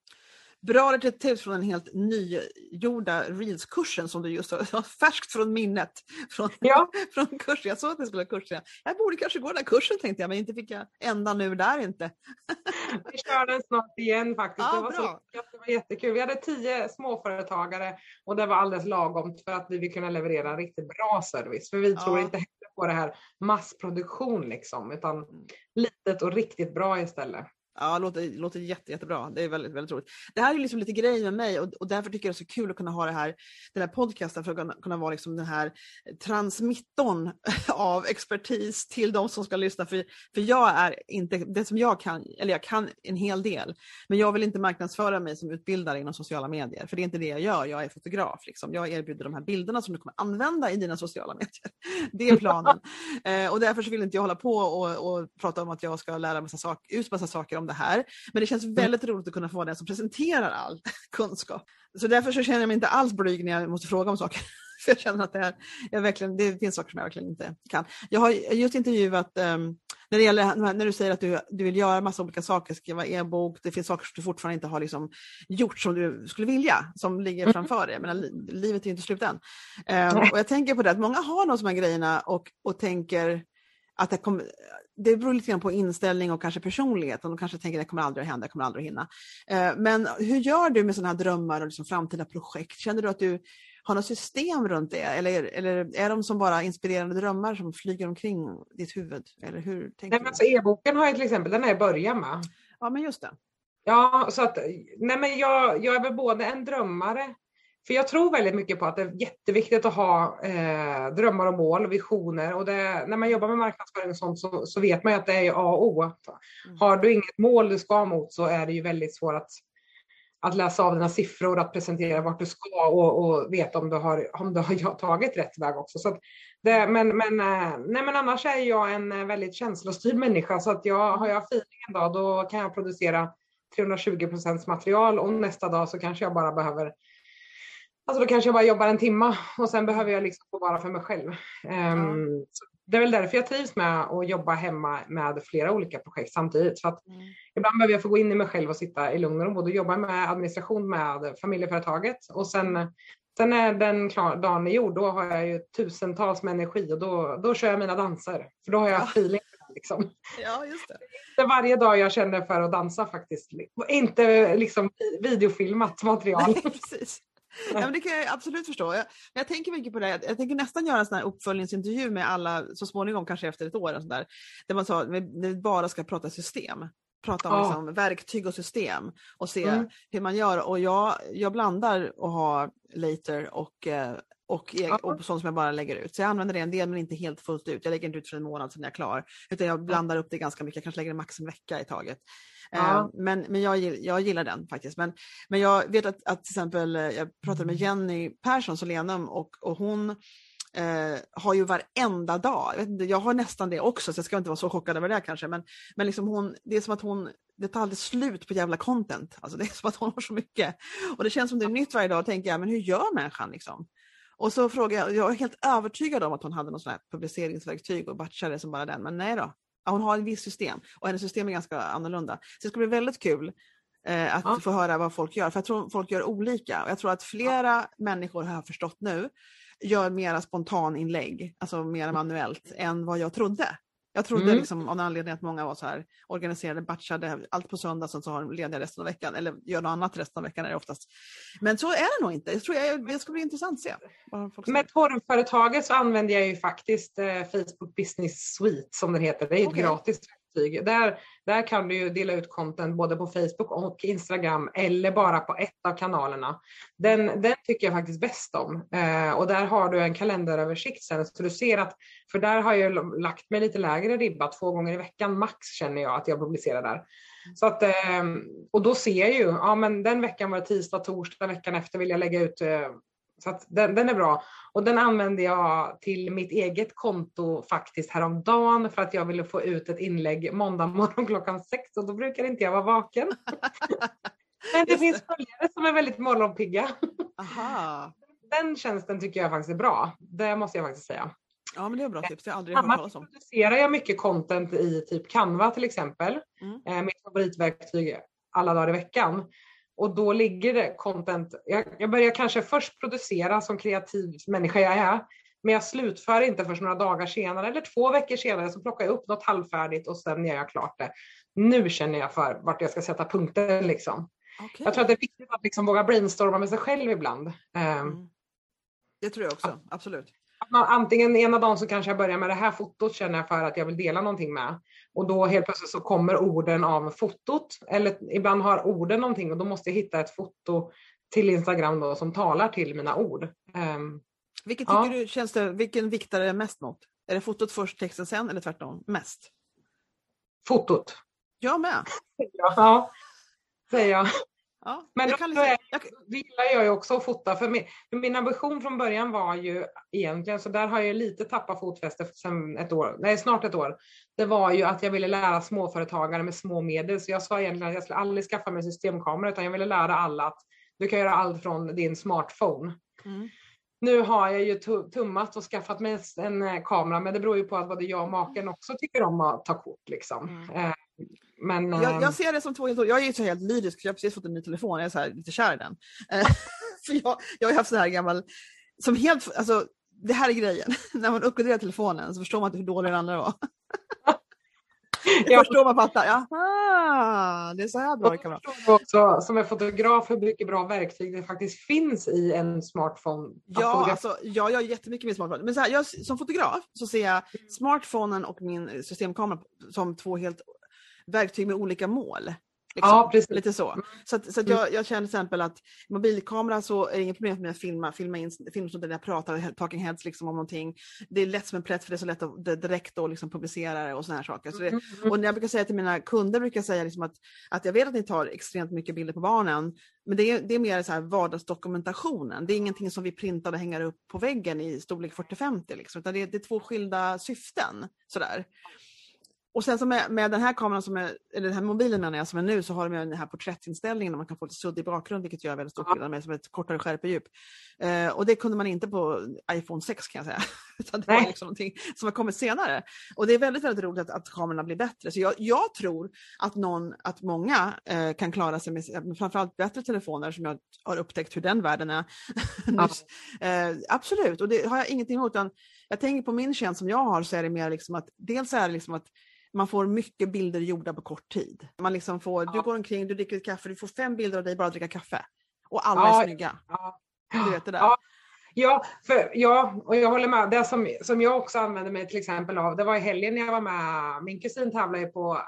Bra tips från den helt nygjorda Reels-kursen som du just har färskt från minnet. Från, ja. från kursen. Jag sa att jag skulle ha kursen. Jag borde kanske gå den här kursen tänkte jag, men inte fick jag ända nu där inte. Vi kör den snart igen faktiskt. Ja, det, var så, det var jättekul. Vi hade tio småföretagare och det var alldeles lagom för att vi vill kunna leverera en riktigt bra service. För vi tror inte heller på det här massproduktion liksom, utan mm. litet och riktigt bra istället. Ja, det låter, låter jätte, jättebra. Det är väldigt, väldigt roligt. Det här är liksom lite grejen med mig och, och därför tycker jag det är så kul att kunna ha det här, den här podcasten för att kunna, kunna vara liksom den här transmittorn av expertis till de som ska lyssna. För, för jag är inte, det som jag kan, eller jag kan en hel del, men jag vill inte marknadsföra mig som utbildare inom sociala medier, för det är inte det jag gör. Jag är fotograf. Liksom. Jag erbjuder de här bilderna som du kommer använda i dina sociala medier. Det är planen. eh, och därför så vill inte jag hålla på och, och prata om att jag ska lära massa sak, ut massa saker om det här. Men det känns mm. väldigt roligt att kunna få vara den som presenterar all kunskap. Så därför så känner jag mig inte alls blyg när jag måste fråga om saker. För jag känner att det, här, jag verkligen, det finns saker som jag verkligen inte kan. Jag har just intervjuat, um, när, det gäller, när du säger att du, du vill göra massa olika saker, skriva e-bok, det finns saker som du fortfarande inte har liksom gjort som du skulle vilja, som ligger mm. framför dig. Men livet är inte slut än. Um, och jag tänker på det, att många har de här grejerna och, och tänker att det, kommer, det beror lite grann på inställning och kanske personlighet. de kanske tänker att det kommer aldrig att hända, jag kommer aldrig att hinna. Eh, men hur gör du med sådana här drömmar och liksom framtida projekt? Känner du att du har något system runt det? Eller, eller är de som bara inspirerande drömmar som flyger omkring ditt huvud? Eller hur tänker nej, men alltså, E-boken har jag till exempel, den har jag börjat med. Ja, men just det. Ja, så att nej, men jag, jag är väl både en drömmare för jag tror väldigt mycket på att det är jätteviktigt att ha eh, drömmar och mål och visioner. Och det, när man jobbar med marknadsföring och sånt så, så vet man ju att det är A och O. Mm. Har du inget mål du ska mot så är det ju väldigt svårt att, att läsa av dina siffror, att presentera vart du ska och, och veta om du har, om du har tagit rätt väg också. Så det, men, men, eh, nej, men annars är jag en eh, väldigt känslostyrd människa så att jag, har jag feeling en dag då kan jag producera 320 procents material och nästa dag så kanske jag bara behöver Alltså då kanske jag bara jobbar en timma och sen behöver jag liksom få vara för mig själv. Um, det är väl därför jag trivs med att jobba hemma med flera olika projekt samtidigt. För att mm. Ibland behöver jag få gå in i mig själv och sitta i lugn och ro och jobba med administration med familjeföretaget. Och sen, sen när den klar, dagen är gjord, då har jag ju tusentals med energi och då, då kör jag mina danser. För då har jag ja. feeling. Liksom. Ja, just det. det är varje dag jag känner för att dansa faktiskt. Inte liksom videofilmat material. Nej, precis. Ja, men det kan jag absolut förstå. Jag, jag tänker mycket på det. Jag, jag tänker nästan göra en sån här uppföljningsintervju med alla så småningom, kanske efter ett år. Och sånt där, där man sa, vi bara ska prata system. prata om Ja. liksom, verktyg och system och se Mm. hur man gör. Och jag, jag blandar och har later och, eh, och, e- Ja. och sånt som jag bara lägger ut. Så jag använder det en del men inte helt fullt ut. Jag lägger inte ut för en månad sen jag är klar. Utan jag blandar upp det ganska mycket. Jag kanske lägger det max en vecka i taget. Ja. Eh, Men, men jag, jag gillar den faktiskt. Men, men jag vet att, att till exempel, eh, jag pratade med Jenny Persson, Solenum, och, och hon eh, har ju varenda dag, jag, vet inte, jag har nästan det också så jag ska inte vara så chockad över det kanske, men, men liksom hon, det är som att hon, det tar aldrig slut på jävla content. Alltså det är som att hon har så mycket. Och det känns som det är nytt varje dag och tänker jag, men hur gör människan liksom? Och så frågar jag, jag är helt övertygad om att hon hade något sånt här publiceringsverktyg och batchade som bara den, men nej då. Ja, Hon har ett visst system och hennes system är ganska annorlunda. Så det ska bli väldigt kul eh, att Ja. få höra vad folk gör, för jag tror folk gör olika. Och jag tror att flera människor har förstått nu gör mera spontaninlägg, alltså mer manuellt, än vad jag trodde. Jag trodde Mm. liksom, av en anledning att många var så här organiserade, batchade allt på söndag, sen så har de lediga resten av veckan, eller gör något annat resten av veckan är det oftast. Men så är det nog inte. Jag tror jag, det ska bli intressant att se. Med torvföretaget så använder jag ju faktiskt eh, Facebook Business Suite som den heter. Det är ju ett gratis verktyg. Där, där kan du ju dela ut content både på Facebook och Instagram eller bara på ett av kanalerna. Den, den tycker jag faktiskt bäst om. Eh, och där har du en kalenderöversikt sen så du ser att, för där har jag lagt mig lite lägre ribba, två gånger i veckan max känner jag att jag publicerar där. Så att, eh, och då ser jag ju, ja men den veckan var det tisdag, torsdag, veckan efter vill jag lägga ut eh, så den, den är bra. Och den använde jag till mitt eget konto faktiskt häromdagen för att jag ville få ut ett inlägg måndag morgon klockan sex och då brukar inte jag vara vaken. Men det Just finns följare som är väldigt morgonpigga. Aha. Den tjänsten tycker jag faktiskt är bra. Det måste jag faktiskt säga. Ja, men det är bra tips. Det har jag aldrig hört Annars talas om. producerar jag mycket content i typ Canva till exempel. Mm. Eh, mitt favoritverktyg alla dagar i veckan. Och då ligger det content. Jag, jag börjar kanske först producera som kreativ människa jag är. Men jag slutför inte först några dagar senare eller två veckor senare så plockar jag upp något halvfärdigt och sen gör jag klart det. Nu känner jag för vart jag ska sätta punkten liksom. Okej. Jag tror att det är viktigt att liksom våga brainstorma med sig själv ibland. Eh, Mm. Det tror jag också, absolut. Man, antingen ena dagen så kanske jag börjar med det här fotot känner jag för att jag vill dela någonting med. Och då helt plötsligt så kommer orden av fotot. Eller ibland har orden någonting och då måste jag hitta ett foto till Instagram då som talar till mina ord. Ehm, Vilket Ja. tycker du känns det, vilken viktar det mest mot? Är det fotot först, texten sen eller tvärtom? Mest? fotot. Jag med. Ja, säger jag. Ja, Men jag då, liksom, jag, det gillar jag ju också att fota. För min, min ambition från början var ju egentligen, så där har jag lite tappat fotfäste sedan ett år, nej snart ett år. Det var ju att jag ville lära småföretagare med små medel. Så jag sa egentligen att jag skulle aldrig skaffa mig systemkamera utan jag ville lära alla att du kan göra allt från din smartphone. mm. Nu har jag ju tu- tummat och skaffat mig en eh, kamera men det beror ju på att både jag och maken också tycker om att ta kort. Liksom. Mm. Men, jag, jag ser det som två helt Jag är så helt lyrisk, för jag har precis fått en ny telefon, jag är så här, lite kär i den. Eh, för jag, jag har haft så här gammal, som helt, alltså det här är grejen, när man uppgraderar telefonen så förstår man inte hur dålig den andra var. Jag förstår man fattar, jaha, det är så här bra det kan vara. också som en fotograf hur mycket bra verktyg det faktiskt finns i en smartphone. Ja, alltså, jag gör jättemycket med smartphone. Men så här, jag, som fotograf så ser jag smartphonen och min systemkamera som två helt verktyg med olika mål. Liksom. Ja, precis. Lite så. Så, att, så att jag, jag känner till exempel att mobilkamera så är det inget problem för mig att filma, filma in filmstunder där jag pratar, talking heads liksom om någonting. Det är lätt som en plätt för det är så lätt att det direkt då liksom publicera det och såna här saker. Så det, Mm. och när jag brukar säga till mina kunder brukar jag säga liksom att, att jag vet att ni tar extremt mycket bilder på barnen, men det är, det är mer så här vardagsdokumentationen. Det är ingenting som vi printar och hänger upp på väggen i storlek 40-50, liksom, utan det är, det är två skilda syften. Sådär. Och sen så med, med den här kameran, som är, eller den här mobilen menar jag, som är nu, så har de den här porträttinställningen där man kan få lite suddig bakgrund, vilket gör väldigt stor Ja. skillnad med som ett kortare skärpedjup. Eh, och det kunde man inte på iPhone 6 kan jag säga. Utan det var Nej. liksom någonting som har kommit senare. Och det är väldigt, väldigt roligt att, att kamerorna blir bättre. Så jag, jag tror att, någon, att många eh, kan klara sig med med framförallt bättre telefoner som jag har upptäckt hur den världen är. nyss. Eh, absolut, och det har jag ingenting emot. Utan jag tänker på min tjänst som jag har så är det mer liksom att dels är det liksom att man får mycket bilder gjorda på kort tid. Man liksom får, Du Ja. går omkring, du dricker ett kaffe, du får fem bilder av dig bara att dricka kaffe. Och alla Ja. är snygga. Ja. Du vet det där. Ja. Ja, för, ja, och jag håller med. Det som, som jag också använde mig till exempel av, det var i helgen när jag var med, min kusin tävlade ju på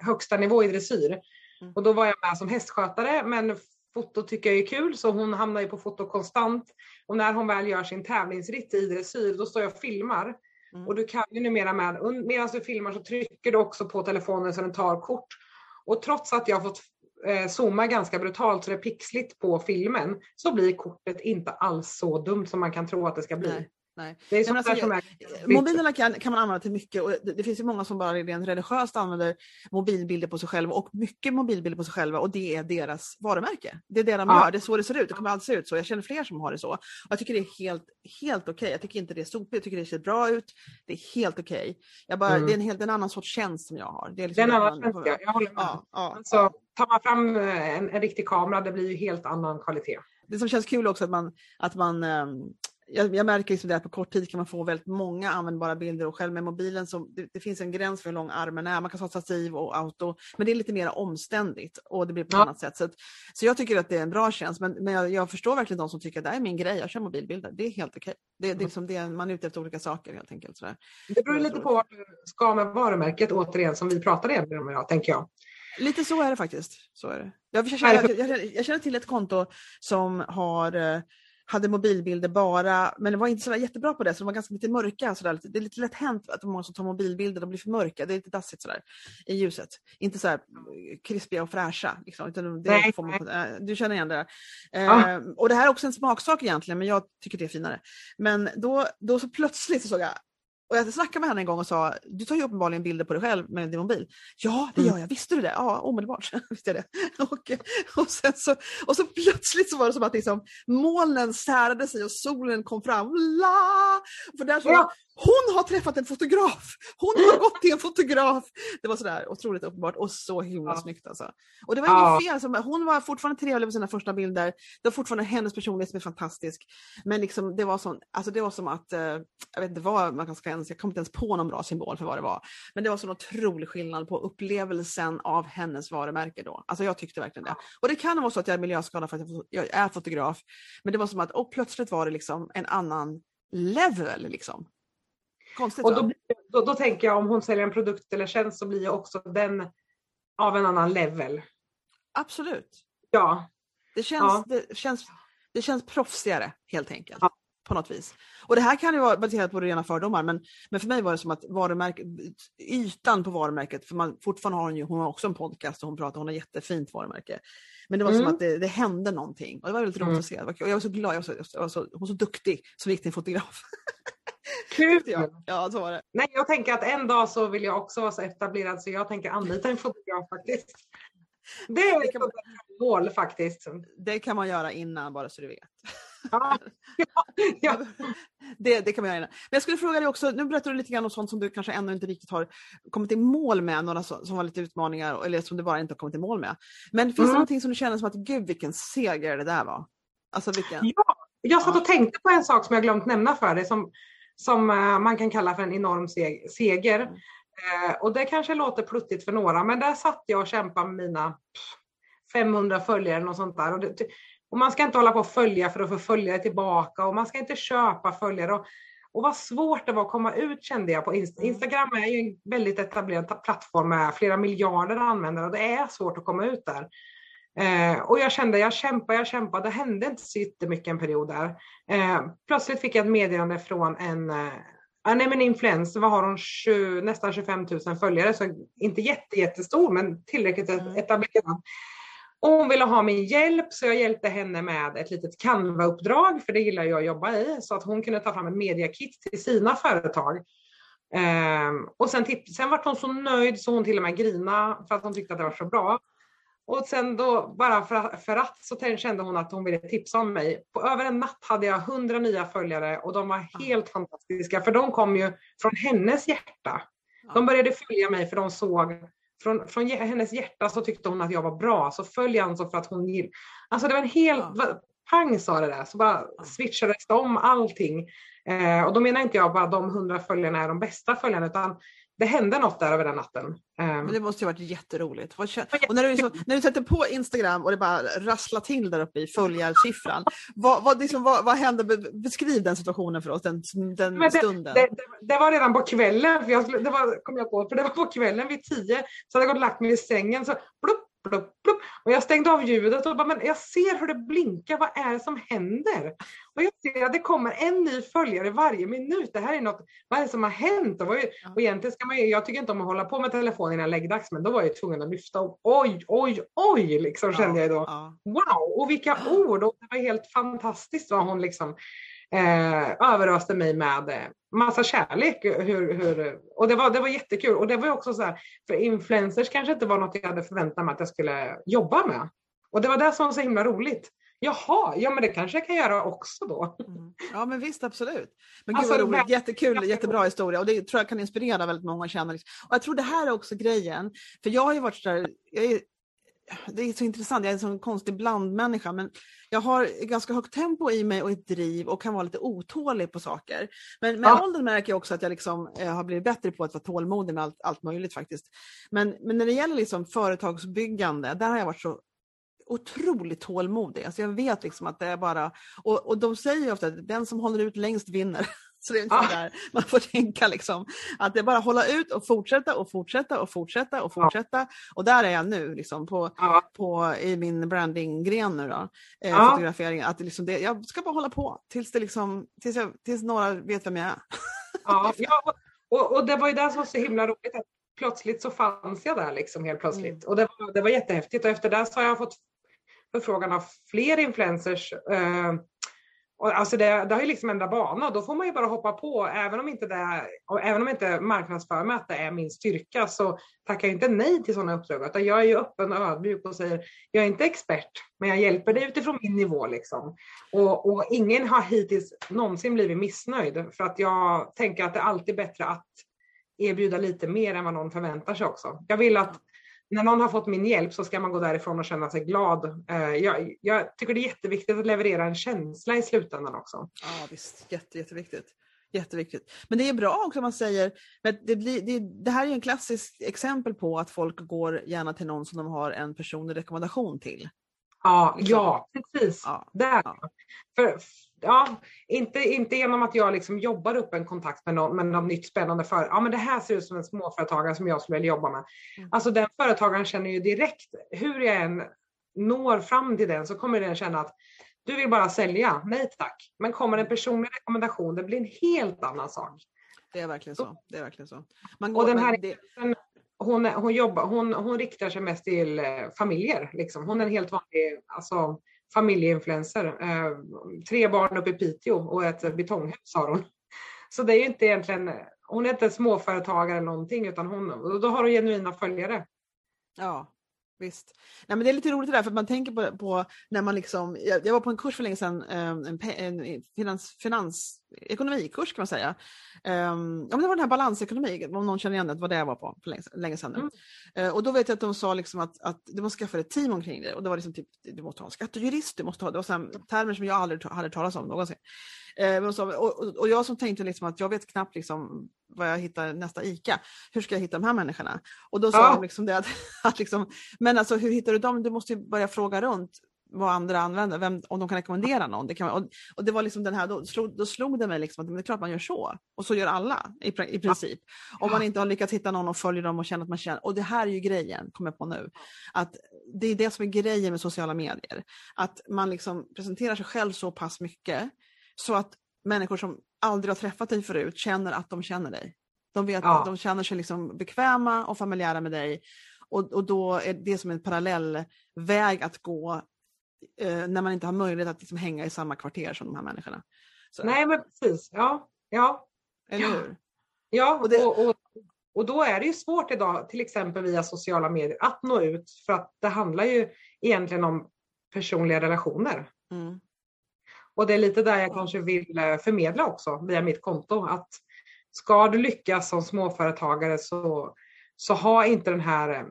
högsta nivå i dressyr. Mm. Och då var jag med som hästskötare men foto tycker jag är kul så hon hamnar ju på foto konstant. Och när hon väl gör sin tävlingsritt i dressyr då står jag och filmar. Mm. Och du kan ju numera med, medan du filmar så trycker du också på telefonen så den tar kort. Och trots att jag har fått eh, zooma ganska brutalt så det är pixligt på filmen så blir kortet inte alls så dumt som man kan tro att det ska bli. Nej. Nej. Det är sånt alltså, som är Mobilerna kan, kan man använda till mycket och det, det finns ju många som bara rent religiöst använder mobilbilder på sig själva och mycket mobilbilder på sig själva och det är deras varumärke. Det är det de Ja. gör, det är så det ser ut, det kommer alltid se ut så. Jag känner fler som har det så. Och jag tycker det är helt, helt okej. Jag tycker inte det är sopigt, jag tycker det ser bra ut. Det är helt okej. Bara, Mm. Det är en helt en annan sorts tjänst som jag har. Det är Det liksom är en annan känsla, jag håller med. Ja, ja, Alltså, tar man fram eh, en, en riktig kamera det blir ju helt annan kvalitet. det som känns kul också att man, att man ehm, jag, jag märker liksom det att på kort tid kan man få väldigt många användbara bilder och själv med mobilen så det, det finns en gräns för hur lång armen är. Man kan ha stativ och auto, men det är lite mer omständigt och det blir på ett Ja. annat sätt. Så, att, så jag tycker att det är en bra tjänst, men, men jag, jag förstår verkligen de som tycker att det är min grej, jag kör mobilbilder. Det är helt okej. Det, det är liksom det, man är ute efter olika saker helt enkelt. Sådär. Det beror lite på vad du ska med varumärket återigen som vi pratade om idag tänker jag. Lite så är det faktiskt. Så är det. Jag, jag, jag, jag känner till ett konto som har, eh, hade mobilbilder bara, men det var inte så jättebra på det, så de var ganska lite mörka. Så där. Det är lite lätt hänt att många som tar mobilbilder de blir för mörka, det är lite dassigt sådär i ljuset. Inte så här krispiga och fräscha. Liksom, det får man, på- du känner igen det. där. Ja. Eh, och det här är också en smaksak egentligen, men jag tycker det är finare. Men då, då så plötsligt så såg jag och jag snackade med henne en gång och sa, du tar ju uppenbarligen bilder på dig själv med din mobil. Ja, det Mm. gör jag. Visste du det? Ja, omedelbart visste jag det. Och, och, sen så, och så plötsligt så var det som att liksom, molnen särade sig och solen kom fram. La! För där så, Ja. Hon har träffat en fotograf! Hon har gått till en fotograf! Det var sådär otroligt uppenbart och så himla Ja. snyggt alltså. Och det var Ja. inget fel, så hon var fortfarande trevlig på sina första bilder. Det var fortfarande hennes personlighet som är fantastisk. Men liksom, det, var som, alltså det var som att, eh, jag vet inte vad man ska ens, jag kom inte ens på någon bra symbol för vad det var. Men det var sån otrolig skillnad på upplevelsen av hennes varumärke då. Alltså jag tyckte verkligen det. Och det kan vara så att jag är miljöskadad för att jag- jag är fotograf. Men det var som att, och plötsligt var det liksom en annan level liksom. Konstigt Och då, blir- då, då tänker jag om hon säljer en produkt eller tjänst så blir ju också den av en annan level. Absolut. Ja, Det känns, Ja. det, känns, det känns proffsigare helt enkelt. Ja. På något vis. Och det här kan ju vara baserat på rena fördomar men, men för mig var det som att varumärket, ytan på varumärket, för man, fortfarande har hon ju, hon har också en podcast och hon pratar, hon har jättefint varumärke. Men det var som Mm. att det, det hände någonting och det var väldigt roligt Mm. att se. Och jag var så glad, jag var så, jag var så, hon var så duktig som gick till en fotograf. kul! ja, ja, så var det. Nej, jag tänker att en dag så vill jag också vara så etablerad så jag tänker anlita en fotograf faktiskt. Det är Det ett där mål faktiskt. Det kan man göra innan bara så du vet. Ja. Ja. Det, det kan man göra innan. Men jag skulle fråga dig också, nu berättar du lite grann om sånt som du kanske ännu inte riktigt har kommit i mål med, några som, som var lite utmaningar eller som du bara inte har kommit i mål med. Men finns det Mm. någonting som du känner som att gud vilken seger det där var? Alltså vilken... Ja, jag satt och tänkte på en sak som jag glömt nämna för dig som, som eh, man kan kalla för en enorm seg- seger. Mm. Eh, och det kanske låter pluttigt för några men där satt jag och kämpade med mina pff, 500 följare och sånt där. Och, det, och man ska inte hålla på och följa för att få följare tillbaka och man ska inte köpa följare. Och, och vad svårt det var att komma ut kände jag på Inst- Mm. Instagram. är ju en väldigt etablerad ta- plattform med flera miljarder användare och det är svårt att komma ut där. Eh, och jag kände, jag kämpade, jag kämpade, det hände inte så jättemycket en period där. Eh, plötsligt fick jag ett meddelande från en, ja, nej men influencer, vad har hon, 20, nästan 25 000 följare, så inte jätte, jättestor men tillräckligt Mm. etablerad. Och hon ville ha min hjälp så jag hjälpte henne med ett litet Canva-uppdrag, för det gillar jag att jobba i, så att hon kunde ta fram en mediakit till sina företag. Ehm, och sen, sen var hon så nöjd så hon till och med grina för att hon tyckte att det var så bra. Och sen då, bara för, för att, så kände hon att hon ville tipsa om mig. På över en natt hade jag hundra nya följare och de var helt fantastiska för de kom ju från hennes hjärta. De började följa mig för de såg från, från hennes hjärta så tyckte hon att jag var bra, så följ alltså för att hon gillade. Alltså det var en helt, Ja. pang sa det där, så bara switchades det om allting. Eh, och då menar inte jag bara de hundra följarna är de bästa följarna, utan det hände något där över den natten. Ehm. Men det måste ju varit jätteroligt. Och när du, så, när du sätter på Instagram och det bara rasslar till där uppe i följarsiffran, vad, vad, liksom, vad, vad hände? Beskriv den situationen för oss, den, den det, stunden. Det, det, det, var redan på kvällen, för jag, det var, kom jag på, för det var på kvällen vid tio, så hade jag gått och lagt mig i sängen, så plupp, plupp, plupp. Och jag stängde av ljudet och bara, men jag ser hur det blinkar, vad är det som händer? Och jag ser att det kommer en ny följare varje minut. Det här är något, vad är det som har hänt? Och, och egentligen ska man jag tycker inte om att hålla på med telefonen innan läggdags, men då var jag tvungen att lyfta och oj, oj, oj, liksom kände jag då. Wow, och vilka ord! Och det var helt fantastiskt vad hon liksom eh, överöste mig med eh, massa kärlek. Hur, hur, och det var, det var jättekul. Och det var också så här, för influencers kanske inte var något jag hade förväntat mig att jag skulle jobba med. Och det var det som var så himla roligt. Jaha, ja men det kanske jag kan göra också då. Mm. Ja men visst absolut. Men gud alltså, vad roligt, jättekul, jättebra historia och det tror jag kan inspirera väldigt många att känna. Liksom. Och jag tror det här är också grejen, för jag har ju varit där, jag är det är så intressant, jag är en sån konstig blandmänniska men jag har ganska högt tempo i mig och ett driv och kan vara lite otålig på saker. Men med ja. åldern märker jag också att jag liksom, eh, har blivit bättre på att vara tålmodig med allt, allt möjligt faktiskt. Men, men när det gäller liksom företagsbyggande, där har jag varit så otroligt tålmodig. Alltså jag vet liksom att det är bara, och, och de säger ju ofta att den som håller ut längst vinner. Så det är ungefär ah. där man får tänka liksom, att det är bara hålla ut och fortsätta och fortsätta och fortsätta och fortsätta. Ah. Och där är jag nu liksom, på, ah. på, i min brandinggren nu då, eh, fotografering. Att liksom det, jag ska bara hålla på tills, det liksom, tills, jag, tills några vet vem jag är. ja, och, och det var ju det som var så himla roligt. Att plötsligt så fanns jag där liksom helt plötsligt. Mm. Och det var, det var jättehäftigt och efter det så har jag fått förfrågan av fler influencers eh, och alltså det, det har ju liksom ändrat bana och då får man ju bara hoppa på. Även om inte, det, även om inte marknadsför mig att det är min styrka så tackar jag inte nej till sådana uppdrag. Utan jag är ju öppen och ödmjuk och säger jag är inte expert men jag hjälper dig utifrån min nivå. Liksom. Och, och ingen har hittills någonsin blivit missnöjd för att jag tänker att det är alltid bättre att erbjuda lite mer än vad någon förväntar sig också. Jag vill att när någon har fått min hjälp så ska man gå därifrån och känna sig glad. Eh, jag, jag, tycker det är jätteviktigt att leverera en känsla i slutändan också. Ja visst, Jätte, jätteviktigt. Jätteviktigt. Men det är bra också om man säger, det, blir, det, det här är en klassisk exempel på att folk går gärna till någon som de har en personlig rekommendation till. Ja, liksom. ja precis. Ja, Där. Ja. För, ja, inte, inte genom att jag liksom jobbar upp en kontakt med någon, med något nytt spännande för. Ja, men det här ser ut som en småföretagare som jag skulle vilja jobba med. Mm. Alltså den företagaren känner ju direkt, hur jag än når fram till den så kommer den känna att du vill bara sälja, nej tack. Men kommer en personlig rekommendation, det blir en helt annan sak. Det är verkligen så. Det är verkligen så. Man går, och den här, det... hon, hon, jobbar, hon, hon riktar sig mest till eh, familjer. Liksom. Hon är en helt vanlig alltså, familjeinfluencer. Eh, tre barn uppe i Piteå och ett betonghus har hon. Så det är ju inte egentligen, hon är inte småföretagare eller någonting utan hon, då har hon genuina följare. Ja, Visst. Nej, men det är lite roligt det där för man tänker på, på när man liksom, jag, jag, var på en kurs för länge sedan, ehm, en, en finans, finans, ekonomikurs kan man säga. Um, ja, men det var den här balansekonomi, om någon känner igen det, vad det var på för länge, länge sedan nu. Mm. Uh, och då vet jag att de sa liksom att, att du måste skaffa ett team omkring det och det var liksom typ, du måste ha en skattejurist, du måste ha, det var så termer som jag aldrig hade talat om någonsin. Och, och, och jag som tänkte liksom att jag vet knappt liksom var jag hittar nästa ICA. Hur ska jag hitta de här människorna? Och då sa ja. de liksom det att, att liksom, men alltså hur hittar du dem? Du måste ju börja fråga runt vad andra använder, vem, om de kan rekommendera någon. Det kan, och, och, det var liksom den här, då slog, då slog det mig liksom att det är klart man gör så. Och så gör alla i, i princip. Ja. Om man inte har lyckats hitta någon och följer dem och känner att man känner, och det här är ju grejen, kommer jag på nu, att det är det som är grejen med sociala medier. Att man liksom presenterar sig själv så pass mycket så att människor som aldrig har träffat dig förut känner att de känner dig. De, vet, ja. de känner sig liksom bekväma och familjära med dig och, och då är det som en parallell väg att gå eh, när man inte har möjlighet att liksom hänga i samma kvarter som de här människorna. Så. Nej men precis, ja. ja. Eller ja. hur? Ja, och, det... och, och, och då är det ju svårt idag, till exempel via sociala medier, att nå ut för att det handlar ju egentligen om personliga relationer. Mm. Och det är lite där jag kanske vill eh, förmedla också via mitt konto att ska du lyckas som småföretagare så, så ha inte den här eh,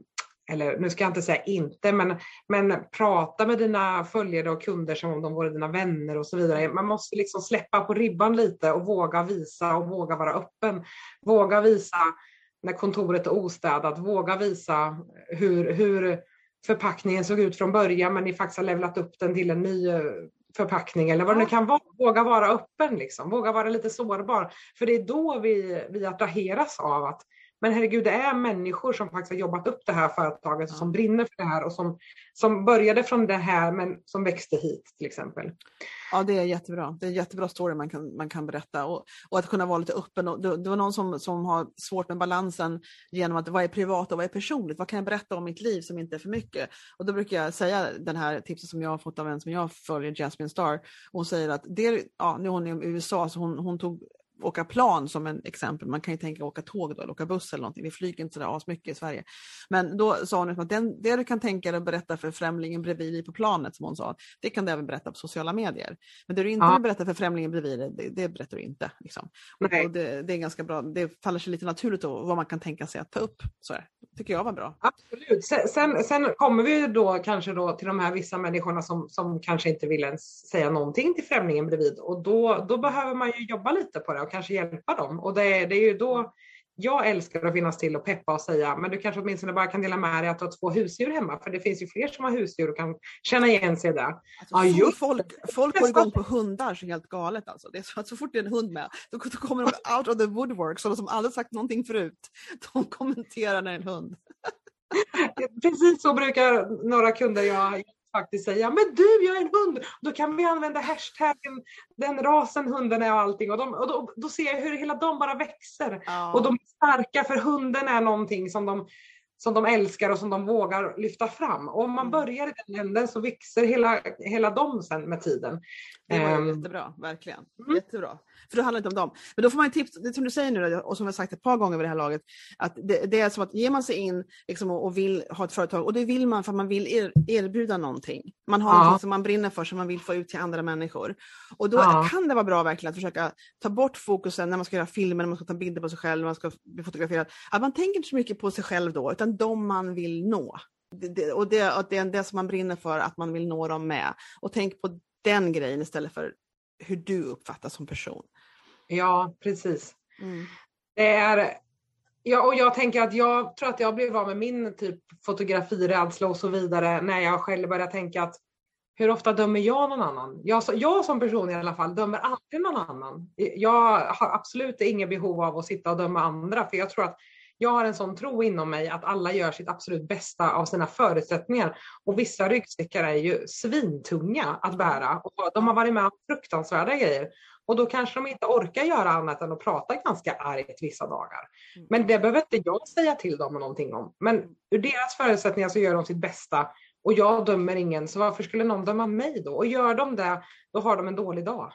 eller nu ska jag inte säga inte, men, men prata med dina följare och kunder som om de vore dina vänner och så vidare. Man måste liksom släppa på ribban lite och våga visa och våga vara öppen. Våga visa när kontoret är ostädat, våga visa hur, hur förpackningen såg ut från början men ni faktiskt har levlat upp den till en ny eh, förpackning eller vad det nu kan vara. Våga vara öppen, liksom. våga vara lite sårbar. För det är då vi, vi attraheras av att men herregud, det är människor som faktiskt har jobbat upp det här företaget som brinner för det här och som, som började från det här men som växte hit till exempel. Ja, det är jättebra. Det är en jättebra story man kan, man kan berätta och, och att kunna vara lite öppen. Och det, det, var någon som, som har svårt med balansen genom att vad är privat och vad är personligt? Vad kan jag berätta om mitt liv som inte är för mycket? Och då brukar jag säga den här tipset som jag har fått av en som jag följer, Jasmine Star. Hon säger att det, ja, nu är hon i USA så hon, hon tog åka plan som en exempel. Man kan ju tänka åka tåg då, eller åka buss eller någonting. Vi flyger inte sådär asmycket i Sverige. Men då sa hon att den, det du kan tänka dig att berätta för främlingen bredvid dig på planet, som hon sa, det kan du även berätta på sociala medier. Men det du inte ja. vill berätta för främlingen bredvid dig, det, det berättar du inte. Liksom. Och, och det, det, är ganska bra, det faller sig lite naturligt då, vad man kan tänka sig att ta upp. Så här. tycker jag var bra. Absolut. Sen, sen, sen kommer vi då kanske då till de här vissa människorna som, som kanske inte vill ens säga någonting till främlingen bredvid och då, då behöver man ju jobba lite på det och kanske hjälpa dem. Och det, det är ju då jag älskar att finnas till och peppa och säga, men du kanske åtminstone bara kan dela med dig att du har två husdjur hemma, för det finns ju fler som har husdjur och kan känna igen sig där. Alltså, ja, folk, folk går igång på hundar så helt galet alltså. Det är så att så fort det är en hund med, då, då kommer de out of the woodwork, sådana som aldrig sagt någonting förut. De kommenterar när det är en hund. Precis så brukar några kunder jag faktiskt säga, men du jag är en hund, då kan vi använda hashtaggen den rasen hunden är och allting och, de, och då, då, ser jag hur hela de bara växer. Ja. Och de är starka för hunden är någonting som de som de älskar och som de vågar lyfta fram. Och om man mm. börjar i den änden så växer hela, hela dem sen med tiden. Det var um, jättebra, verkligen. Mm. Jättebra. För det handlar inte om dem. Men då får man tips, det som du säger nu och som jag sagt ett par gånger vid det här laget, att det, det är som att ger man sig in liksom, och, och, vill ha ett företag, och det vill man för att man vill er, erbjuda någonting. Man har ja. någonting som man brinner för, som man vill få ut till andra människor. Och då ja. kan det vara bra verkligen att försöka ta bort fokusen när man ska göra filmer, när man ska ta bilder på sig själv, när man ska bli fotograferad. Att man tänker inte så mycket på sig själv då, utan de man vill nå. Det, det, och det, och det är det som man brinner för, att man vill nå dem med. Och tänk på den grejen istället för hur du uppfattas som person. Ja, precis. Mm. Det är, ja, och jag tänker att jag tror att jag blev av med min typ fotografirädsla och så vidare när jag själv började tänka att hur ofta dömer jag någon annan? Jag, jag som person i alla fall dömer aldrig någon annan. Jag har absolut inget behov av att sitta och döma andra för jag tror att jag har en sån tro inom mig att alla gör sitt absolut bästa av sina förutsättningar. Och vissa ryggsäckar är ju svintunga att bära och de har varit med om fruktansvärda grejer. Och då kanske de inte orkar göra annat än att prata ganska argt vissa dagar. Mm. Men det behöver inte jag säga till dem någonting om. Men ur deras förutsättningar så gör de sitt bästa och jag dömer ingen, så varför skulle någon döma mig då? Och gör de det, då har de en dålig dag.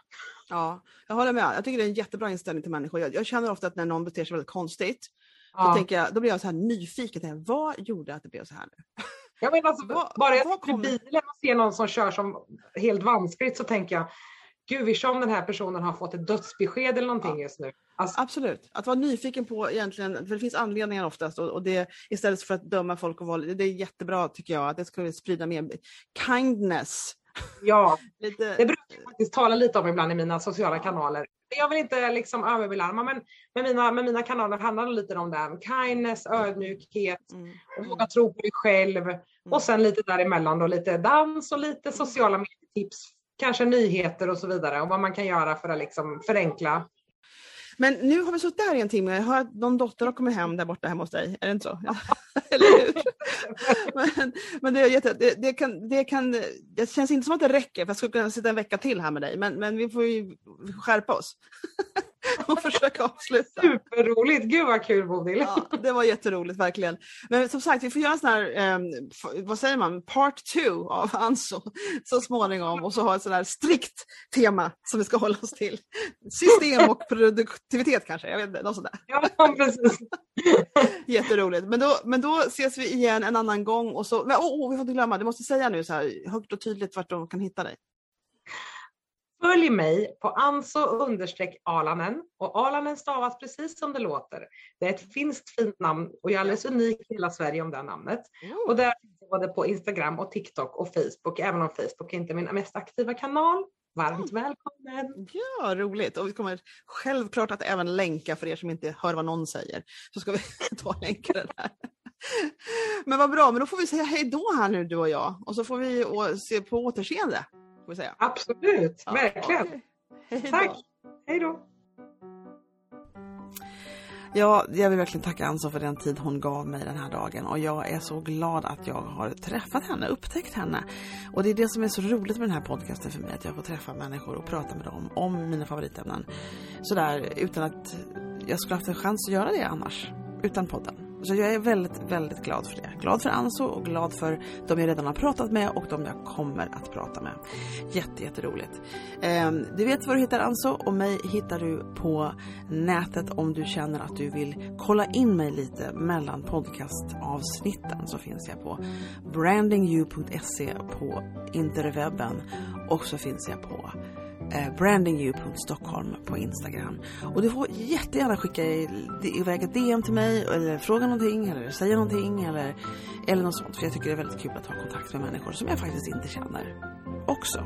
Ja, jag håller med. Jag tycker det är en jättebra inställning till människor. Jag, jag känner ofta att när någon beter sig väldigt konstigt, ja. då, tänker jag, då blir jag så här nyfiken. Vad gjorde att det blev så här nu? Jag menar, alltså, vad, bara jag sitter i bilen och ser någon som kör som helt vanskligt så tänker jag, gud vi om den här personen har fått ett dödsbesked eller någonting ja. just nu. Alltså... Absolut, att vara nyfiken på egentligen, för det finns anledningar oftast och, och det istället för att döma folk och våld, det är jättebra tycker jag att det ska sprida mer kindness. Ja, lite... det brukar jag faktiskt tala lite om ibland i mina sociala kanaler. Jag vill inte liksom överbelarma men med mina, med mina kanaler handlar det lite om det här. Kindness, ödmjukhet, mm. och våga tro på dig själv mm. och sen lite däremellan då lite dans och lite sociala medietips kanske nyheter och så vidare och vad man kan göra för att liksom förenkla. Men nu har vi suttit här i en timme. Jag hör att någon dotter har kommit hem där borta hemma hos dig. Är det inte så? Eller hur? men, men det, det, det, kan, det, kan, det känns inte som att det räcker, för jag skulle kunna sitta en vecka till här med dig. Men, men vi får ju skärpa oss. och försöka avsluta. Superroligt! Gud vad kul Bodil! Ja, det var jätteroligt verkligen. Men som sagt, vi får göra en sån här, um, vad säger man, part two av Anso så småningom och så ha ett sånt här strikt tema som vi ska hålla oss till. System och produktivitet kanske, jag vet inte, något sånt där. Ja, precis. Jätteroligt. Men då, men då ses vi igen en annan gång och så, oh, oh, vi får inte glömma, du måste säga nu så här högt och tydligt vart de kan hitta dig. Följ mig på anso Alanen och Alanen stavas precis som det låter. Det är ett finskt fint namn och jag är alldeles unik i hela Sverige om det namnet. Mm. Och där finns både på Instagram och TikTok och Facebook, även om Facebook är inte min mest aktiva kanal. Varmt välkommen! Ja, roligt. Och vi kommer självklart att även länka för er som inte hör vad någon säger. Så ska vi ta och länka det där. Men vad bra, men då får vi säga hej då här nu du och jag. Och så får vi se på återseende. Får säga. Absolut, ja, verkligen. Okay. Tack, hej då. Ja, jag vill verkligen tacka Anso för den tid hon gav mig den här dagen och jag är så glad att jag har träffat henne, upptäckt henne. Och det är det som är så roligt med den här podcasten för mig, att jag får träffa människor och prata med dem om mina favoritämnen. Sådär utan att jag skulle haft en chans att göra det annars, utan podden. Så jag är väldigt, väldigt glad för det. Glad för Anso och glad för de jag redan har pratat med och de jag kommer att prata med. Jätte, jätteroligt. Eh, du vet var du hittar Anso och mig hittar du på nätet om du känner att du vill kolla in mig lite mellan podcastavsnitten så finns jag på brandingyou.se på interwebben och så finns jag på Eh, brandingyou.stockholm på Instagram. Och du får jättegärna skicka iväg ett DM till mig eller fråga någonting eller säga någonting eller, eller något sånt. För jag tycker det är väldigt kul att ha kontakt med människor som jag faktiskt inte känner också.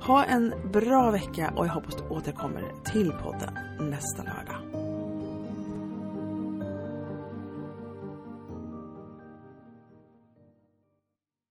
Ha en bra vecka och jag hoppas du återkommer till podden nästa lördag.